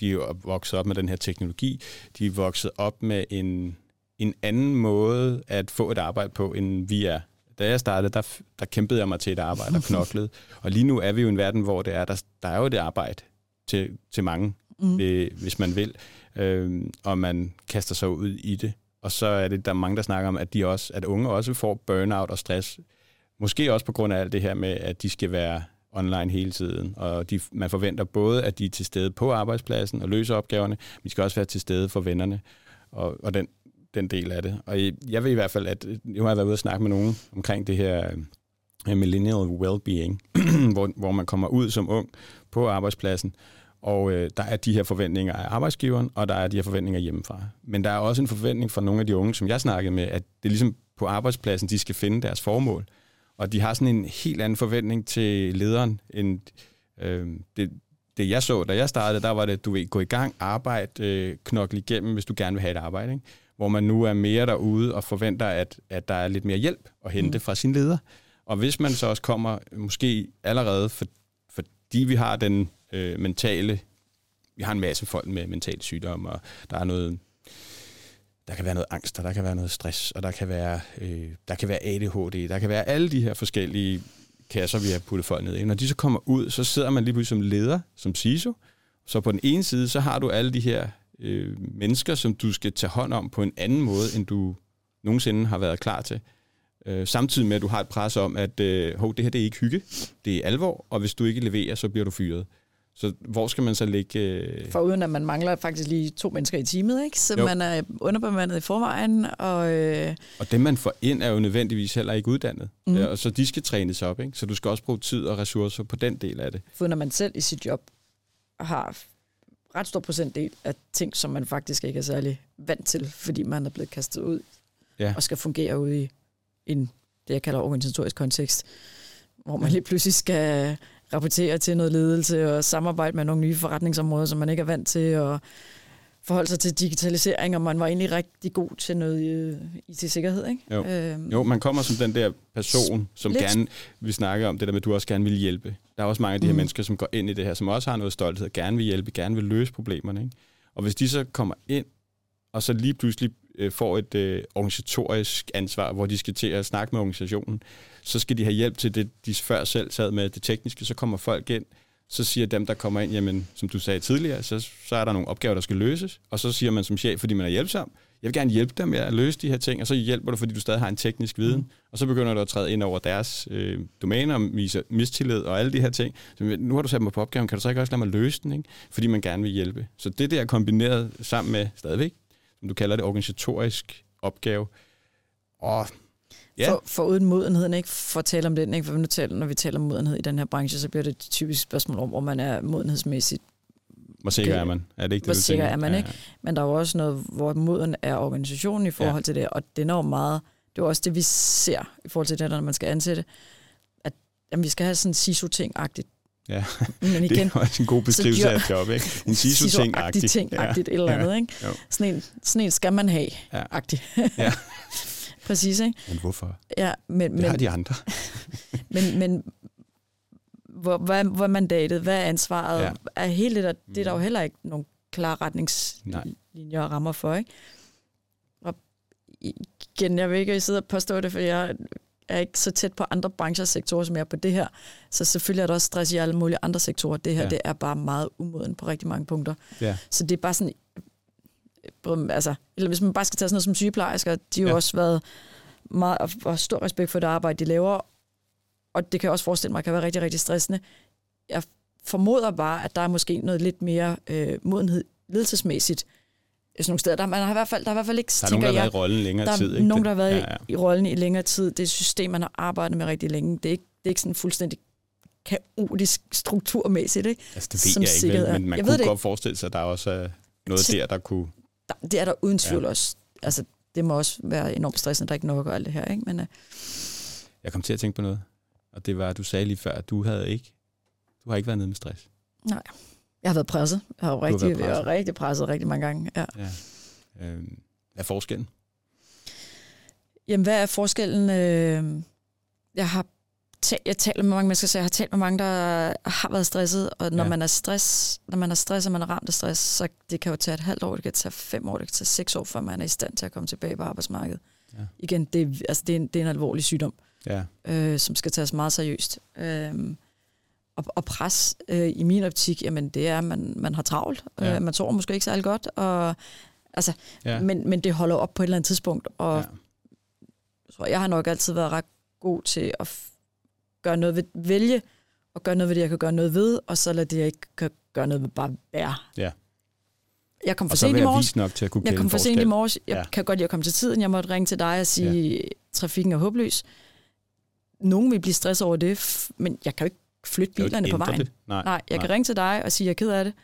de er vokset op med den her teknologi, de er vokset op med en, en anden måde at få et arbejde på, end vi er. Da jeg startede, der, der kæmpede jeg mig til et arbejde og knoklede. Og lige nu er vi jo i en verden, hvor det er, der, der er jo det arbejde til, til mange, Mm. øh, hvis man vil, øh, og man kaster sig ud i det. Og så er det, der er mange, der snakker om, at, de også, at unge også får burnout og stress. Måske også på grund af alt det her med, at de skal være online hele tiden, og de, man forventer både, at de er til stede på arbejdspladsen og løser opgaverne, men de skal også være til stede for vennerne, og, og den, den del af det. Og jeg ved i hvert fald, at øh, nu har jeg været ude og snakke med nogen omkring det her øh, millennial well-being, hvor, hvor man kommer ud som ung på arbejdspladsen, og øh, der er de her forventninger af arbejdsgiveren, og der er de her forventninger hjemmefra. Men der er også en forventning fra nogle af de unge, som jeg snakkede med, at det er ligesom på arbejdspladsen, de skal finde deres formål. Og de har sådan en helt anden forventning til lederen, end øh, det, det jeg så, da jeg startede, der var det, du vil gå i gang, arbejde, øh, knokle igennem, hvis du gerne vil have et arbejde. Ikke? Hvor man nu er mere derude og forventer, at, at der er lidt mere hjælp at hente mm. fra sin leder. Og hvis man så også kommer, måske allerede, for, fordi vi har den øh, mentale, vi har en masse folk med mentale sygdomme, og der er noget, der kan være noget angst, og der kan være noget stress, og der kan være, øh, der kan være ADHD, der kan være alle de her forskellige kasser, vi har puttet folk ned i. Når de så kommer ud, så sidder man lige pludselig som leder, som CISO. Så på den ene side, så har du alle de her øh, mennesker, som du skal tage hånd om på en anden måde, end du nogensinde har været klar til. Øh, samtidig med, at du har et pres om, at øh, hov, det her det er ikke hygge, det er alvor, og hvis du ikke leverer, så bliver du fyret. Så hvor skal man så lægge... Øh... For uden at man mangler faktisk lige to mennesker i teamet, ikke? så Jo. man er underbemandet i forvejen, og øh, Og dem, man får ind, er jo nødvendigvis heller ikke uddannet. Mm. Ja, og så de skal trænes op, ikke? Så du skal også bruge tid og ressourcer på den del af det. for når man selv i sit job har ret stor procentdel af ting, som man faktisk ikke er særlig vant til, fordi man er blevet kastet ud Ja. og skal fungere ude i en, det jeg kalder organisatorisk kontekst, hvor man lige pludselig skal rapportere til noget ledelse og samarbejde med nogle nye forretningsområder, som man ikke er vant til, og forholde sig til digitalisering, og man var egentlig rigtig god til noget øh, IT-sikkerhed, ikke? Jo. Øhm, Jo, man kommer som den der person, som Lidt. gerne vil snakke om det der med, at du også gerne vil hjælpe. Der er også mange af de her Mhm. mennesker, som går ind i det her, som også har noget stolthed, gerne vil hjælpe, gerne vil løse problemerne. Ikke? Og hvis de så kommer ind, og så lige pludselig øh, får et øh, organisatorisk ansvar, hvor de skal til at snakke med organisationen, så skal de have hjælp til det, de før selv sad med det tekniske, så kommer folk ind, så siger dem, der kommer ind, jamen, som du sagde tidligere, så, så er der nogle opgaver, der skal løses, og så siger man som chef, fordi man er hjælpsom, jeg vil gerne hjælpe dem med at løse de her ting, og så hjælper du, fordi du stadig har en teknisk viden, mm. og så begynder du at træde ind over deres øh, domæner, og viser mistillid og alle de her ting. Så nu har du sat mig på opgaven, kan du så ikke også lade mig løse den, ikke? fordi man gerne vil hjælpe. Så det der kombineret sammen med, stadigvæk, som du kalder det, organisatorisk opgave, og Ja. For, for uden modenheden, ikke? For at tale om den, ikke? For nu taler, når vi taler om modenhed i den her branche, så bliver det et typisk spørgsmål om, hvor man er modenhedsmæssigt Hvor sikker er man? Er det ikke det, hvor sikker er man, ikke? Men der er jo også noget, hvor moden er organisationen i forhold ja. til det, og det er enormt meget, det er også det, vi ser i forhold til det, når man skal ansætte, at jamen, vi skal have sådan en SISO-ting-agtigt. Ja, Men igen, det er også en god beskrivelse af et job, ikke? En siso-ting-agtig. ting-agtigt et eller andet, ikke? Jo. Sådan en, sådan en skal man have, Ja. agtigt. Ja. Præcis, ikke? Men hvorfor? Ja, men, Det har men, de andre. men, men hvor, hvad, hvad er mandatet? Hvad er ansvaret? Ja. Er hele det der, det er der jo Mm. heller ikke nogen klare retningslinjer og rammer for, ikke? Og igen, jeg vil ikke sidde og påstå det, for jeg er ikke så tæt på andre brancher og sektorer, som jeg er på det her. Så selvfølgelig er der også stress i alle mulige andre sektorer. Det her, Ja. det er bare meget umoden på rigtig mange punkter. Ja. Så det er bare sådan, altså, eller hvis man bare skal tage sådan noget som sygeplejersker, de har jo Ja. også været meget, og, stor respekt for det arbejde, de laver, og det kan jeg også forestille mig, kan være rigtig, rigtig stressende. Jeg formoder bare, at der er måske noget lidt mere øh, modenhed ledelsesmæssigt. Sådan nogle steder, der, man har i hvert fald, der er i hvert fald ikke, Der er nogen, der har jeg, været i rollen længere der er tid. Ikke? nogen, der har været ja, ja, i rollen i længere tid. Det er et system, man har arbejdet med rigtig længe. Det er ikke, det er ikke sådan fuldstændig kaotisk strukturmæssigt. Ikke? Altså, det ved som jeg ikke, men man Jeg kunne godt forestille sig, at der også er noget der, der kunne... Der, det er der uden tvivl Ja. også. Altså, det må også være enormt stressende, at der ikke nok og alt det her. Ikke? Men, øh, Jeg kom til at tænke på noget, og det var, at du sagde lige før, at du havde ikke... Du har ikke været nede med stress. jeg har været presset. Jeg har jo været rigtig, jeg presset. har rigtig presset rigtig mange gange. Ja. Ja. Øhm, hvad er forskellen? Jamen, hvad er forskellen? Øh, jeg har jeg taler med mange mennesker, så jeg har talt med mange, der har været stresset, og når Ja. man er stress, når man er stress, og man er ramt af stress, så det kan jo tage et halvt år, det kan tage fem år, det kan tage seks år, før man er i stand til at komme tilbage på arbejdsmarkedet. Ja. Igen, det, er- altså, det, er en, det er en alvorlig sygdom, Ja, øh, som skal tages meget seriøst. Øh, og, og pres øh, i min optik, jamen det er, at man, man har travlt. Ja. Ja. Øh, man sover måske ikke særlig godt, og, altså, ja. men, men det holder op på et eller andet tidspunkt, og ja. jeg tror, jeg har nok altid været ret god til at gøre noget ved, vælge og gøre noget ved det, jeg kan gøre noget ved, og så lade det, jeg ikke kan gøre noget ved, bare være. Ja. Jeg kom for Og så sent i morges. nok til at kunne Jeg kom for sent i morges. Jeg Ja. kan godt lide at komme til tiden. Jeg måtte ringe til dig og sige, ja. trafikken er håbløs. Nogen vil blive stresset over det, men jeg kan jo ikke flytte du ikke bilerne på vejen. Det? Nej, Nej, jeg kan ringe til dig og sige, jeg er ked af det.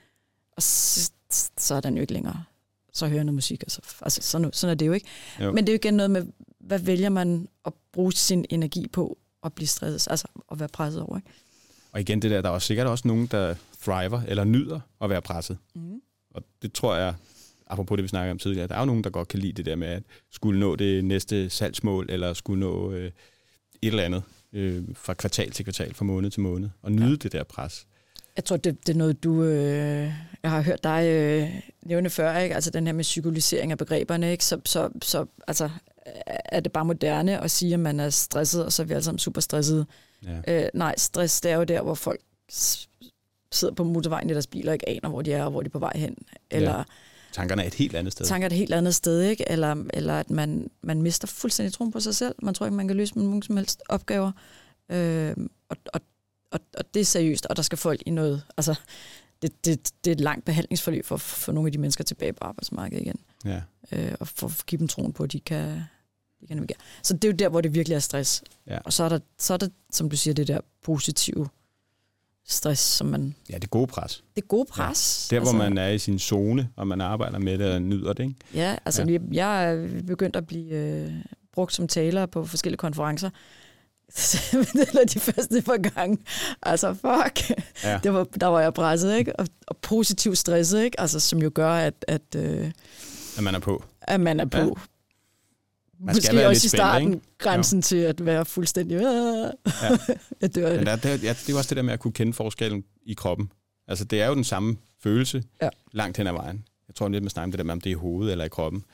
Og så, så er den jo ikke længere. Så hører jeg noget musik. Altså, altså sådan, sådan er det jo ikke. Jo. Men det er jo igen noget med, hvad vælger man at bruge sin energi på at blive stresset, altså at være presset over. Ikke? Og igen det der, der er også sikkert også nogen, der thriver eller nyder at være presset. Mm. Og det tror jeg, apropos det, vi snakkede om tidligere, der er jo nogen, der godt kan lide det der med at skulle nå det næste salgsmål, eller skulle nå øh, et eller andet øh, fra kvartal til kvartal, fra måned til måned, og nyde ja. det der pres. Jeg tror, det, det er noget, du... Øh, jeg har hørt dig øh, nævne før, ikke? Altså den her med psykologisering af begreberne, ikke? Så, så, så altså, er det bare moderne at sige, at man er stresset, og så er vi alle sammen super stressede. Ja. Øh, nej, stress, det er jo der, hvor folk sidder på motorvejen i deres biler og ikke aner, hvor de er og hvor de er på vej hen. Eller Ja. Tankerne er et helt andet sted. tanker et helt andet sted, ikke? Eller, eller at man, man mister fuldstændig troen på sig selv. Man tror ikke, man kan løse nogen som helst opgaver. Øh, og, og, og, og det er seriøst, og der skal folk i noget. Altså, det, det, det er et langt behandlingsforløb for at få nogle af de mennesker tilbage på arbejdsmarkedet igen. Ja. Øh, og for at give dem troen på, at de kan, de kan navigere. Så det er jo der, hvor det virkelig er stress. Ja. Og så er, der, så er der, som du siger, det der positive stress, som man... ja, det gode pres. Det gode pres. Der, hvor man er i sin zone, og man arbejder med det og nyder det. Ikke? Ja, altså Ja. ja. Jeg, jeg er begyndt at blive øh, brugt som taler på forskellige konferencer. Eller de første par gange. Altså, fuck. Ja. Det var, der var jeg presset, ikke? Og, og positivt stresset, ikke? Altså, som jo gør, at, at, øh, At man er på. at man er på. Ja. Man skal Måske være også lidt i starten ikke? grænsen til at være fuldstændig... Øh, Ja. jeg dør af Men det. der, der, ja, det er jo også det der med at kunne kende forskellen i kroppen. Altså, det er jo den samme følelse Ja. langt hen ad vejen. Jeg tror lidt, man snakker om det der med, om det er i hovedet eller i kroppen.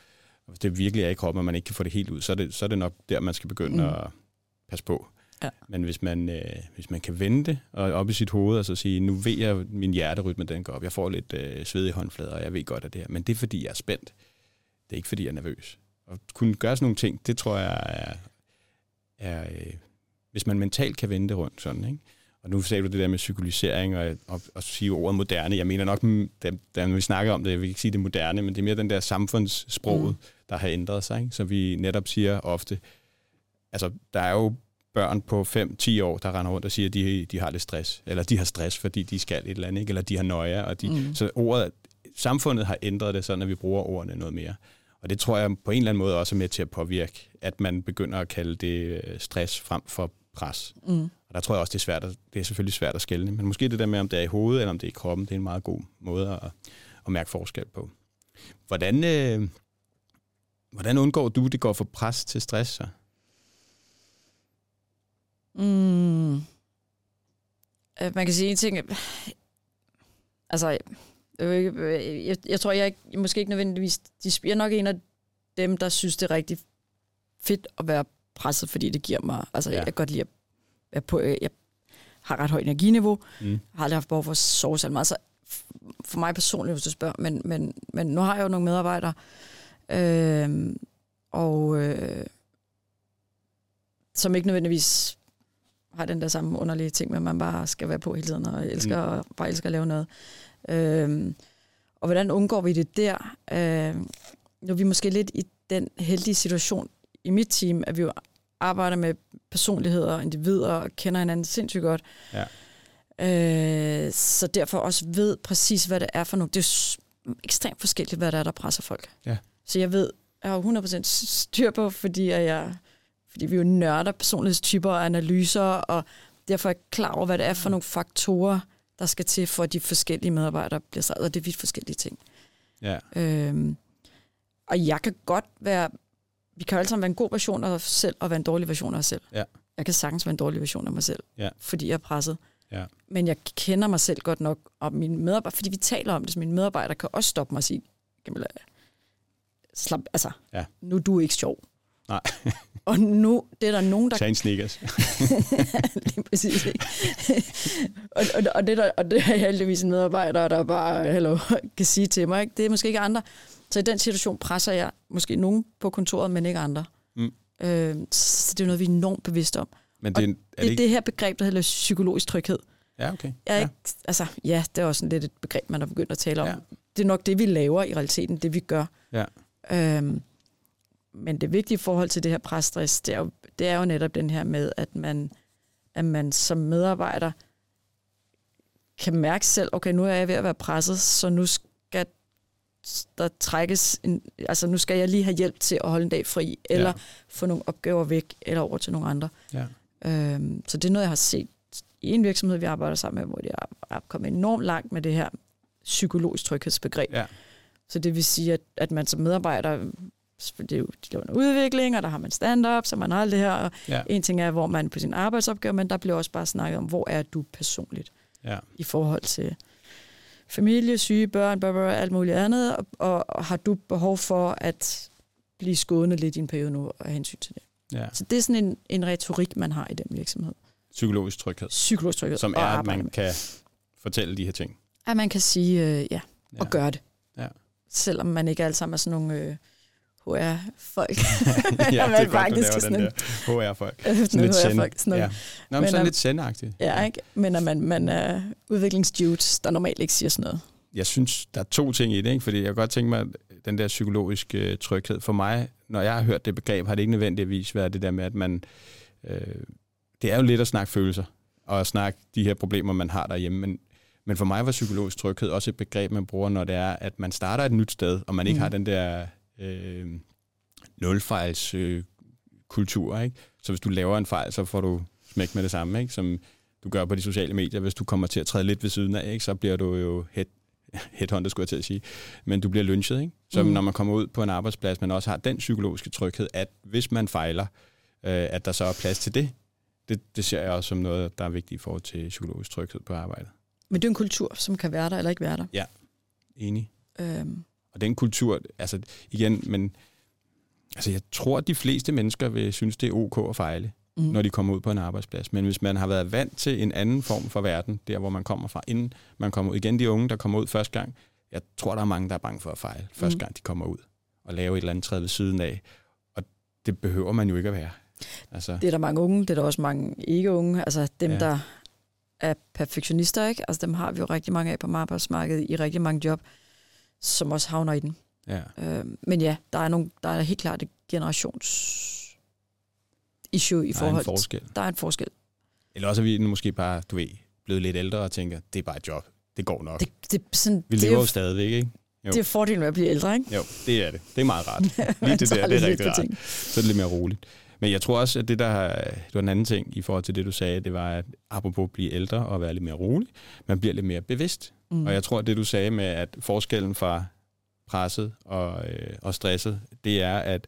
Og hvis det virkelig er i kroppen, og man ikke kan få det helt ud, så er det, så er det nok der, man skal begynde mm. At passe på. Ja. Men hvis man, øh, hvis man kan vende det og op i sit hoved og så sige, nu ved jeg, min hjerterytme den går op. Jeg får lidt øh, sved i håndflader, og jeg ved godt, at det her. Men det er, fordi jeg er spændt. Det er ikke, fordi jeg er nervøs. Og kunne gøre sådan nogle ting, det tror jeg er, er øh, hvis man mentalt kan vende det rundt sådan, ikke? Og nu sagde du det der med psykologisering og, og, og sige ordet moderne. Jeg mener nok, da, da vi snakker om det, jeg vil ikke sige det moderne, men det er mere den der samfundssproget. Mm. der har ændret sig. Ikke? Så vi netop siger ofte, altså der er jo børn på 5-10 år, der render rundt og siger, at de, de har lidt stress, eller de har stress, fordi de skal et eller andet, ikke? eller de har nøje, og de, mm. så ordet, samfundet har ændret det sådan, at vi bruger ordene noget mere. Og det tror jeg på en eller anden måde også er med til at påvirke, at man begynder at kalde det øh, stress frem for pres. Mm. Og der tror jeg også, det er, svært at, det er selvfølgelig svært at skælne. Men måske det der med, om det er i hovedet eller om det er i kroppen, det er en meget god måde at, at mærke forskel på. Hvordan, øh, hvordan undgår du, det går for pres til stress? Så? Mm. Øh, man kan sige en ting. Altså, jeg, jeg, jeg tror, jeg er måske ikke nødvendigvis... De, jeg er nok en af dem, der synes, det er rigtig fedt at være presset, fordi det giver mig... Altså, ja. jeg kan godt lide at være på... Jeg har ret højt energiniveau. Mm. Har aldrig haft behov for at sove så meget. Så for mig personligt, hvis du spørger. Men, men, men nu har jeg jo nogle medarbejdere. Øh, og... Øh, som ikke nødvendigvis har den der samme underlige ting med, at man bare skal være på hele tiden, og elsker, mm. bare elsker at lave noget. Øhm, og hvordan undgår vi det der? Øhm, nu er vi måske lidt i den heldige situation i mit team, at vi jo arbejder med personligheder og individer og kender hinanden sindssygt godt. Ja. Øh, så derfor også ved præcis, hvad det er for noget. Det er jo ekstremt forskelligt, hvad det er, der presser folk. Ja. Så jeg ved, jeg har 100% styr på, fordi jeg fordi vi jo nørder personlighedstyper og analyser, og derfor er jeg klar over, hvad det er for nogle faktorer, der skal til, for at de forskellige medarbejdere bliver sagt, og det er vidt forskellige ting. Ja. Øhm, og jeg kan godt være, vi kan jo alle sammen være en god version af os selv, og være en dårlig version af os selv. Ja. Jeg kan sagtens være en dårlig version af mig selv, ja. fordi jeg er presset. Ja. Men jeg kender mig selv godt nok, og mine medarbejdere, fordi vi taler om det, så mine medarbejdere kan også stoppe mig og sige, Camilla, slap, altså, ja. nu er du ikke sjov. Nej. og nu det er der nogen, der... Tag en sneakers. Lige præcis. Ikke? og, og, og, det der, og det er heldigvis en medarbejder, der bare hello, kan sige til mig. Ikke? Det er måske ikke andre. Så i den situation presser jeg måske nogen på kontoret, men ikke andre. Mm. Øh, så det er noget, vi er enormt bevidste om. Men det, er, er det, det ikke... det her begreb, der hedder psykologisk tryghed. Ja, okay. Jeg er ja. Ikke, altså, ja, det er også lidt et begreb, man har begyndt at tale om. Ja. Det er nok det, vi laver i realiteten, det vi gør. Ja. Øhm, men det vigtige forhold til det her presstress, det er jo, det er jo netop den her med, at man, at man som medarbejder kan mærke selv, okay, nu er jeg ved at være presset, så nu skal der trækkes, en, altså nu skal jeg lige have hjælp til at holde en dag fri, eller ja. få nogle opgaver væk, eller over til nogle andre. Ja. Øhm, så det er noget, jeg har set i en virksomhed, vi arbejder sammen med, hvor de er kommet enormt langt med det her psykologisk tryghedsbegreb. Ja. Så det vil sige, at, at man som medarbejder det er jo, de en udvikling, og der har man stand-up, så man har alt det her. Og ja. En ting er, hvor man på sin arbejdsopgave, men der bliver også bare snakket om, hvor er du personligt ja. i forhold til familie, syge børn, blah, blah, alt muligt andet, og, og, og har du behov for at blive skånet lidt i en periode nu af hensyn til det. Ja. Så det er sådan en, en retorik, man har i den virksomhed. Psykologisk tryghed. Psykologisk tryghed. Som er, at man kan fortælle de her ting. At man kan sige øh, ja, og ja. gøre det. Ja. Selvom man ikke alle sammen er sådan nogle... Øh, HR-folk. ja, det er godt, du laver den der HR-folk. Sådan lidt send. Ja. Nå, men, sådan lidt sendagtigt. Ja, ikke? Men at man, man er udviklingsdudes, der normalt ikke siger sådan noget. Jeg synes, der er to ting i det, ikke? fordi jeg kan godt tænke mig, den der psykologiske øh, tryghed. For mig, når jeg har hørt det begreb, har det ikke nødvendigvis været det der med, at man... Øh, det er jo lidt at snakke følelser, og at snakke de her problemer, man har derhjemme, men men for mig var psykologisk tryghed også et begreb, man bruger, når det er, at man starter et nyt sted, og man ikke mm. har den der øh, nulfejls øh, kultur. Ikke? Så hvis du laver en fejl, så får du smæk med det samme, ikke? som du gør på de sociale medier. Hvis du kommer til at træde lidt ved siden af, ikke? så bliver du jo head, headhunter, skulle jeg til at sige. Men du bliver lynchet. Ikke? Så mm. når man kommer ud på en arbejdsplads, man også har den psykologiske tryghed, at hvis man fejler, øh, at der så er plads til det. det. Det ser jeg også som noget, der er vigtigt i forhold til psykologisk tryghed på arbejdet. Men det er en kultur, som kan være der eller ikke være der. Ja, enig. Øhm, og den kultur, altså igen, men altså jeg tror, at de fleste mennesker vil synes, det er ok at fejle, mm. når de kommer ud på en arbejdsplads. Men hvis man har været vant til en anden form for verden, der hvor man kommer fra, inden man kommer ud, igen de unge, der kommer ud første gang, jeg tror, der er mange, der er bange for at fejle, første mm. gang de kommer ud og lave et eller andet træde ved siden af. Og det behøver man jo ikke at være. Altså. Det er der mange unge, det er der også mange ikke-unge. Altså dem, ja. der er perfektionister, ikke? Altså dem har vi jo rigtig mange af på arbejdsmarkedet i rigtig mange job som også havner i den. Ja. Øh, men ja, der er, nogle, der er helt klart et generations issue i Der er forhold forskel. Der er en forskel. Eller også er vi måske bare, du ved, blevet lidt ældre og tænker, det er bare et job. Det går nok. Det, det, sådan, vi det, er lever jo, stadigvæk, ikke? Jo. det er fordelen ved at blive ældre, ikke? Jo, det er det. Det er meget rart. Lige det der, det er rigtig rart. ting. Så er det lidt mere roligt. Men jeg tror også, at det der det var en anden ting i forhold til det, du sagde, det var, at apropos at blive ældre og være lidt mere rolig, man bliver lidt mere bevidst. Mm. Og jeg tror, at det du sagde med, at forskellen fra presset og, øh, og stresset, det er, at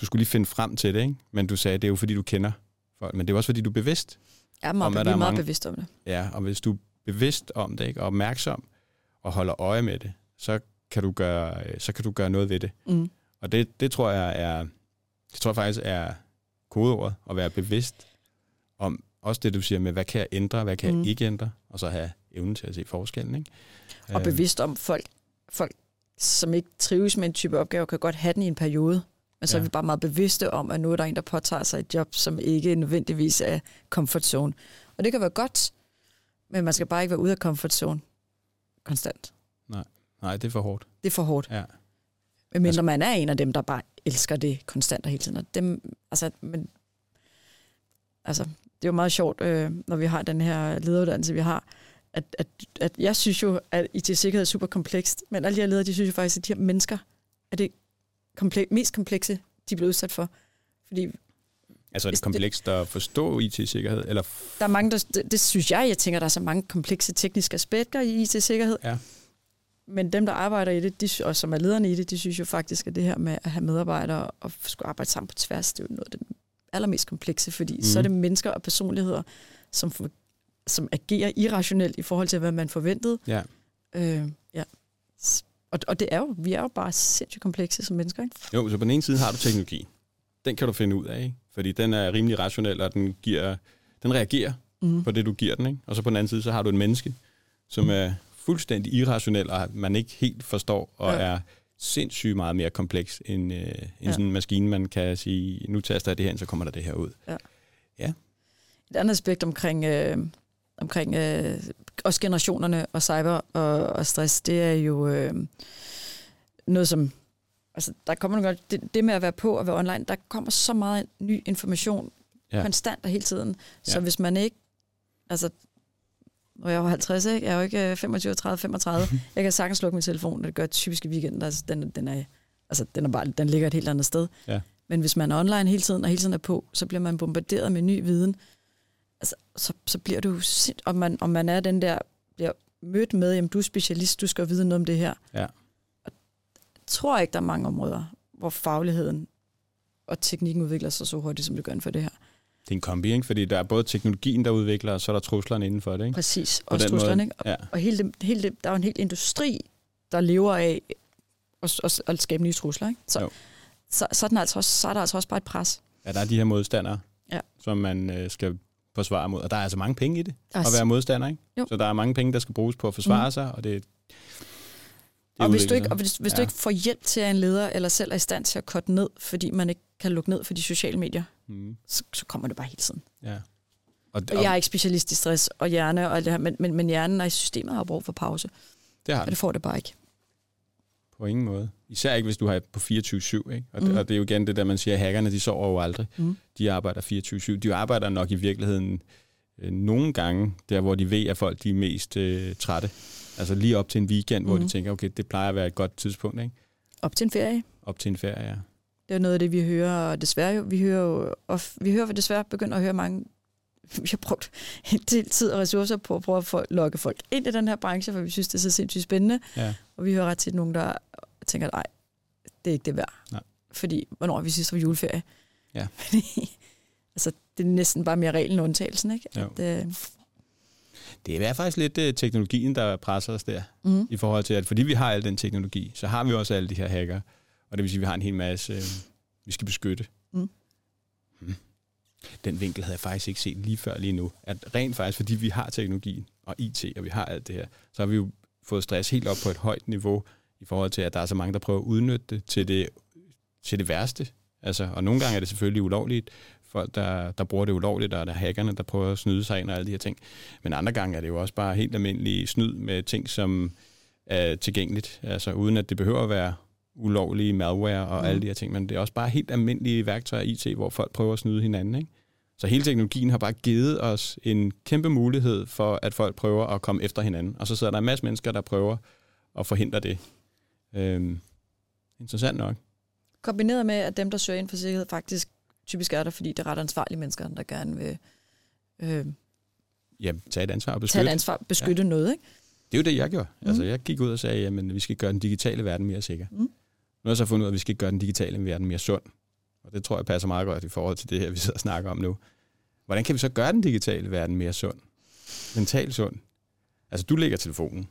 du skulle lige finde frem til det, ikke? men du sagde, at det er jo fordi, du kender folk, men det er også fordi, du er bevidst. Jeg er meget, om, at der er meget mange- bevidst om det. Ja, og hvis du er bevidst om det, ikke? og opmærksom, og holder øje med det, så kan du gøre, øh, så kan du gøre noget ved det. Mm. Og det, det tror jeg er, det tror jeg faktisk er kodeordet, at være bevidst om også det, du siger med, hvad kan jeg ændre, hvad kan. Mm. jeg ikke ændre, og så have evnen til at se forskellen. Ikke? Og Øh, bevidst om folk, folk, som ikke trives med en type opgave, kan godt have den i en periode. Men så Ja. er vi bare meget bevidste om, at nu er der en, der påtager sig et job, som ikke nødvendigvis er comfort zone. Og det kan være godt, men man skal bare ikke være ude af comfort zone konstant. Nej, det er for hårdt. Det er for hårdt. Ja. Medmindre Altså- man er en af dem, der bare elsker det konstant og hele tiden. Og dem, altså, men, altså, det er jo meget sjovt, øh, når vi har den her lederuddannelse, vi har, at, at, at jeg synes jo, at IT-sikkerhed er super komplekst, men alle de her ledere, de synes jo faktisk, at de her mennesker er det komple- mest komplekse, de bliver udsat for. Fordi Altså er det komplekst at forstå IT-sikkerhed? Eller der er mange, der, det, det synes jeg, jeg tænker, der er så mange komplekse tekniske aspekter i IT-sikkerhed. Ja. Men dem, der arbejder i det, de, og som er lederne i det, de synes jo faktisk, at det her med at have medarbejdere og skulle arbejde sammen på tværs, det er jo noget af det allermest komplekse, fordi mm. så er det mennesker og personligheder, som, som agerer irrationelt i forhold til, hvad man forventede. Ja. Øh, ja. Og, og det er jo, vi er jo bare sindssygt komplekse som mennesker, ikke? Jo, så på den ene side har du teknologi. Den kan du finde ud af, ikke? fordi den er rimelig rationel, og den, giver, den reagerer Mm. på det, du giver den. Ikke? Og så på den anden side, så har du et menneske, som er fuldstændig irrationel, og man ikke helt forstår, og Ja. er sindssygt meget mere kompleks end, øh, end Ja. sådan en maskine, man kan sige, nu taster jeg det her ind, så kommer der det her ud. Et andet aspekt omkring, øh, omkring øh, også generationerne og cyber og, og stress, det er jo øh, noget, som... Altså, der kommer gange- det, det med at være på og være online, der kommer så meget ny information Ja. konstant og hele tiden. Så Ja. hvis man ikke... Altså, når jeg var 50, ikke? jeg er jo ikke øh, 25, 30, 35. jeg kan sagtens slukke min telefon, og det gør jeg typisk i weekenden. Altså, den, den, er, altså, den, er bare, den ligger et helt andet sted. Ja. Men hvis man er online hele tiden, og hele tiden er på, så bliver man bombarderet med ny viden. Altså, så, så bliver du sind, om man, om man er den der, bliver mødt med, jamen du er specialist, du skal vide noget om det her. Ja. Og jeg tror ikke, der er mange områder, hvor fagligheden og teknikken udvikler sig så hurtigt, som det gør inden for det her. Det er en kombi, ikke? fordi der er både teknologien, der udvikler, og så er der truslerne inden for det. Ikke? Præcis. Den truslerne, ikke? Og, Ja. og hele det, hele det, der er jo en hel industri, der lever af at, at, at skabe nye trusler. Ikke? Så, Jo. så, så, er den altså også, så er der altså også bare et pres. Ja, der er de her modstandere, Ja. som man øh, skal forsvare mod. Og der er altså mange penge i det, er at være modstander. Ikke? Jo. Så der er mange penge, der skal bruges på at forsvare mm. sig, og det, det og hvis, du ikke, og hvis, hvis ja. Du ikke får hjælp til at en leder, eller selv er i stand til at korte ned, fordi man ikke kan lukke ned for de sociale medier, Mm. så, så kommer det bare hele tiden. Ja. Og, Og jeg er ikke specialist i stress og hjerne, og det her, men, men, men hjernen og systemet har brug for pause, det har og det det får det bare ikke. På ingen måde. Især ikke, hvis du har på 24-7. Ikke? Og, mm. Mhm. og det er jo igen det der, man siger, at hackerne, de sover jo aldrig. Mm. De arbejder 24-7. De arbejder nok i virkeligheden øh, nogle gange, der hvor de ved, at folk de er mest øh, trætte. Altså lige op til en weekend, mm. hvor de Mhm. tænker, okay, det plejer at være et godt tidspunkt. Ikke? Op til en ferie. Op til en ferie, ja. Det er noget af det, vi hører, og desværre jo, vi hører jo, og vi hører desværre begynder at høre mange, vi har brugt en del tid og ressourcer på at prøve at få, lokke folk ind i den her branche, for vi synes, det er så sindssygt spændende. ja. Og vi hører ret tit nogen, der tænker, nej, det er ikke det værd. Nej. Fordi, hvornår vi sidst var juleferie? Ja. Fordi, altså, det er næsten bare mere reglen end undtagelsen, ikke? Jo. At, øh, Det er faktisk lidt øh, teknologien, der presser os der. mm, i forhold til, at fordi vi har al den teknologi, så har vi også alle de her hacker, og det vil sige, at vi har en hel masse, øh, vi skal beskytte. Mm. Hmm. Den vinkel havde jeg faktisk ikke set lige før lige nu. At rent faktisk, fordi vi har teknologien og IT, og vi har alt det her, så har vi jo fået stress helt op på et højt niveau, i forhold til, at der er så mange, der prøver at udnytte det til det, til det værste. Altså, og nogle gange er det selvfølgelig ulovligt, folk, der, der bruger det ulovligt, og der er hackerne, der prøver at snyde sig ind og alle de her ting. Men andre gange er det jo også bare helt almindelig snyd med ting, som er tilgængeligt, altså uden at det behøver at være ulovlige malware og Mm. alle de her ting, men det er også bare helt almindelige værktøjer i IT, hvor folk prøver at snyde hinanden. Ikke? Så hele teknologien har bare givet os en kæmpe mulighed for, at folk prøver at komme efter hinanden. Og så sidder der en masse mennesker, der prøver at forhindre det. Øhm, interessant nok. Kombineret med, at dem, der søger ind for sikkerhed, faktisk typisk er der, fordi det er ret ansvarlige mennesker, der gerne vil øh, Ja, tage et ansvar og tage beskytte. et ansvar, beskytte ja. noget. Ikke? Det er jo det, jeg gjorde. Mm. Mm. Altså, jeg gik ud og sagde, at vi skal gøre den digitale verden mere sikker. Mm. Nu har jeg så fundet ud af, at vi skal gøre den digitale verden mere sund. Og det tror jeg passer meget godt i forhold til det her, vi sidder og snakker om nu. Hvordan kan vi så gøre den digitale verden mere sund? Mentalt sund? Altså, du lægger telefonen.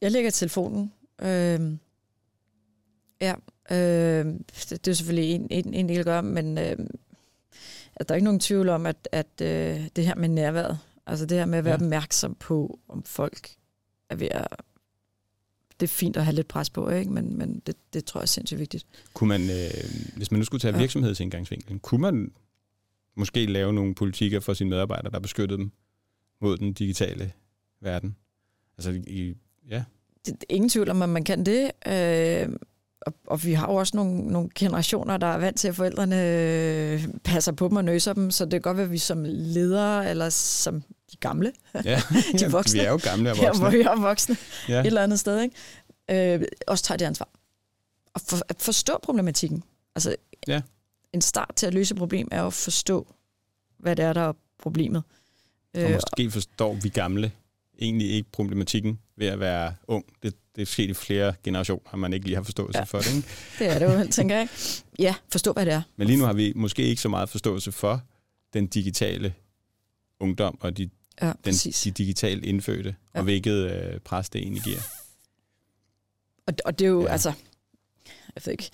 Jeg lægger telefonen. Øh, ja, øh, det, er selvfølgelig en, en, en del at gøre, men øh, at der er ikke nogen tvivl om, at, at øh, det her med nærværet, altså det her med at være. Ja. opmærksom på, om folk er ved at... Det er fint at have lidt pres på, ikke? men, men det, det tror jeg er sindssygt vigtigt. Kunne man, øh, hvis man nu skulle tage Ja. virksomhedsindgangsvinklen, kunne man måske lave nogle politikker for sine medarbejdere, der beskyttede dem mod den digitale verden? Altså, i, ja, det, ingen tvivl om, at man kan det. Øh, og, og vi har jo også nogle, nogle generationer, der er vant til, at forældrene øh, passer på dem og nøser dem, så det kan godt være, at vi som ledere, eller som de gamle, ja. De voksne. vi er jo gamle og voksne. hvor vi er voksne, Ja. et eller andet sted, ikke? Øh, også tager det ansvar. Og for, at forstå problematikken. Altså, Ja. en start til at løse et problem er at forstå, hvad det er, der er problemet. Og Øh, måske forstår vi gamle egentlig ikke problematikken ved at være ung. Det, det er sket i flere generationer, man ikke lige har forståelse Ja. ja. for det. Ikke? det er det jo, tænker jeg. Ja, forstå, hvad det er. Men lige nu har vi måske ikke så meget forståelse for den digitale ungdom og de, Ja, den, præcis. de digitalt indfødte, Ja. og hvilket øh, pres det egentlig giver. Og, og det er jo, ja. Altså, jeg ved ikke,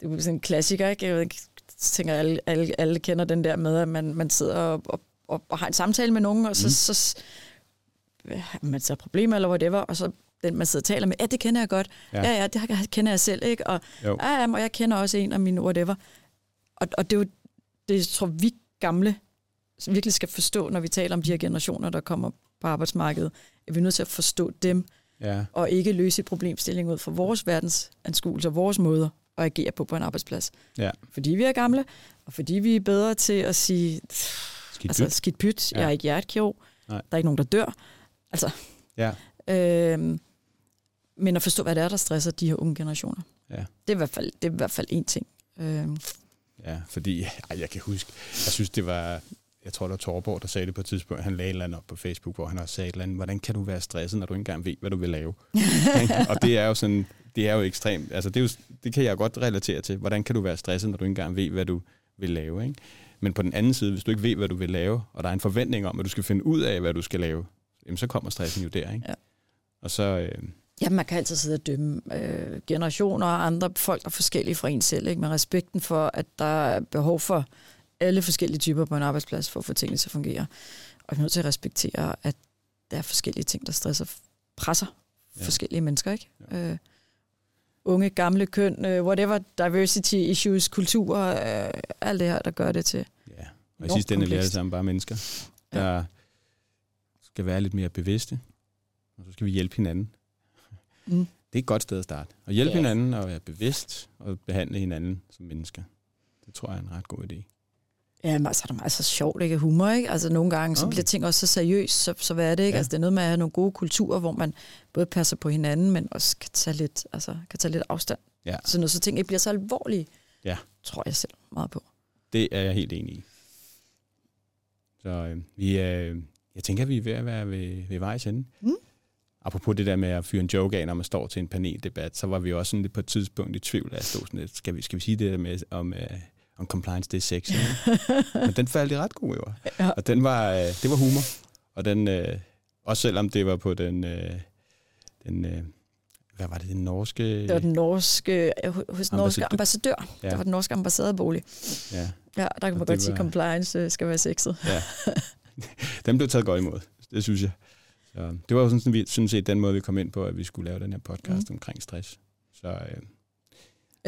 det er jo sådan en klassiker, ikke? Jeg ved ikke, tænker, alle, alle, alle kender den der med, at man, man sidder og, og, og, og har en samtale med nogen, og så, mm. Så, så man så problemer eller whatever, og så den, man sidder og taler med, ja, det kender jeg godt. Ja, Ja. ja, det kender jeg selv, ikke? Og, Jo. ja, ja, og jeg kender også en af mine whatever. Og, og det er jo, det tror vi gamle virkelig skal forstå, når vi taler om de her generationer, der kommer på arbejdsmarkedet, at vi er nødt til at forstå dem, Ja, og ikke løse et problemstilling ud fra vores verdensanskuelse og vores måder at agere på på en arbejdsplads. Ja. Fordi vi er gamle, og fordi vi er bedre til at sige, skidt altså skidt pyt, Ja. jeg er ikke hjertekirurg, Nej. der er ikke nogen, der dør. Altså, Ja. øhm, men at forstå, hvad det er, der stresser de her unge generationer. Ja. Det, er i hvert fald, det er i hvert fald en ting. Øhm, Ja, fordi ej, jeg kan huske, jeg synes det var, jeg tror det var Torborg, der sagde det på et tidspunkt, han lagde et eller andet op på Facebook, hvor han også sagde et eller andet, hvordan kan du være stresset, når du ikke engang ved, hvad du vil lave? Og det er jo sådan, det er jo ekstremt, altså det, er jo, det kan jeg godt relatere til, hvordan kan du være stresset, når du ikke engang ved, hvad du vil lave? Ikke? Men på den anden side, hvis du ikke ved, hvad du vil lave, og der er en forventning om, at du skal finde ud af, hvad du skal lave, jamen så kommer stressen jo der, ikke? Ja. Og så, øh, Ja, man kan altid sidde og dømme øh, generationer og andre folk, der er forskellige fra en selv, ikke? med respekten for, at der er behov for alle forskellige typer på en arbejdsplads for at få tingene til at fungere. Og vi er nødt til at respektere, at der er forskellige ting, der stresser, presser ja. Ja. forskellige mennesker. ikke? Ja. Øh, unge, gamle, køn, øh, whatever, diversity issues, kultur, øh, alt det her, der gør det til. ja, og i sidste ende er vi alle sammen bare mennesker, Ja. der skal være lidt mere bevidste, og så skal vi hjælpe hinanden. Mm. Det er et godt sted at starte. At hjælpe Ja. yeah. hinanden og være bevidst og behandle hinanden som mennesker. Det tror jeg er en ret god idé. Ja, men altså, det er meget så sjovt, ikke? Humor, ikke? Altså, nogle gange, så bliver ting også så seriøst, så, så hvad er det, ikke? Ja. Altså, det er noget med at have nogle gode kulturer, hvor man både passer på hinanden, men også kan tage lidt, altså, kan tage lidt afstand. Ja. Så når så ting ikke bliver så alvorlige, Ja. tror jeg selv meget på. Det er jeg helt enig i. Så øh, vi er, jeg tænker, vi er ved at være ved, ved vejs ende. Mm. Apropos det der med at fyre en joke af, når man står til en paneldebat, så var vi også sådan lidt på et tidspunkt i tvivl af at stå sådan lidt, skal vi, skal vi sige det der med, om, øh, om compliance, det er sexy? Men den faldt i ret god, jo. Ja. Og den var, øh, det var humor. Og den, øh, også selvom det var på den, øh, den øh, hvad var det, den norske... Det var den norske, hos den norske Ambassadør. Ja. Det var den norske ambassadebolig. Ja, Ja, der kan man godt sige, var- compliance øh, skal være sexet. ja. den blev taget godt imod, det synes jeg. Så det var jo sådan, vi synes set den måde, vi kom ind på, at vi skulle lave den her podcast mm. omkring stress. Så øh,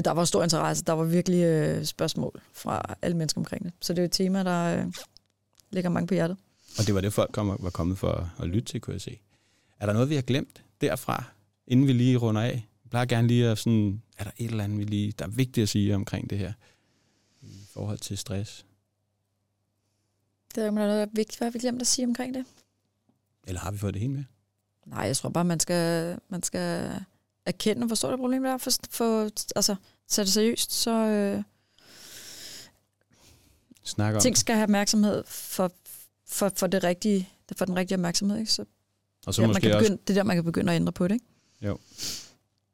Der var stor interesse. Der var virkelig øh, spørgsmål fra alle mennesker omkring det. Så det er jo et tema, der øh, ligger mange på hjertet. Og det var det, folk kom, var kommet for at lytte til, kunne jeg se. Er der noget, vi har glemt derfra, inden vi lige runder af? Jeg plejer gerne lige at sådan Er der et eller andet, vi lige, der er vigtigt at sige omkring det her? I forhold til stress? Det er jo noget vigtigt, hvad vi glemt at sige omkring det. Eller har vi fået det hele med? Nej, jeg tror bare, man skal, man skal erkende og forstå det problem, der er. For, for, altså, tage det seriøst, så øh, Snak om ting det. skal have opmærksomhed for, for, for, det rigtige, for den rigtige opmærksomhed. Ikke? Så, Og så ja, man måske kan også begynde, det er der, man kan begynde at ændre på det. Ikke?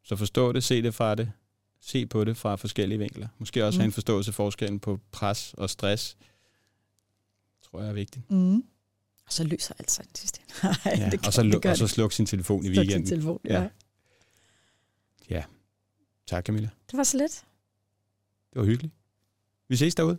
så forstå det, se det fra det, se på det fra forskellige vinkler. Måske også Mm. have en forståelse af forskellen på pres og stress. Tror jeg er vigtigt. Mm. Og så løser alt sig den sidste. Nej, Ja, det og så, det og så det. sluk sin telefon i Sluk sin weekenden. telefon, Ja. ja. Tak Camilla. Det var så lidt. Det var hyggeligt. Vi ses derude.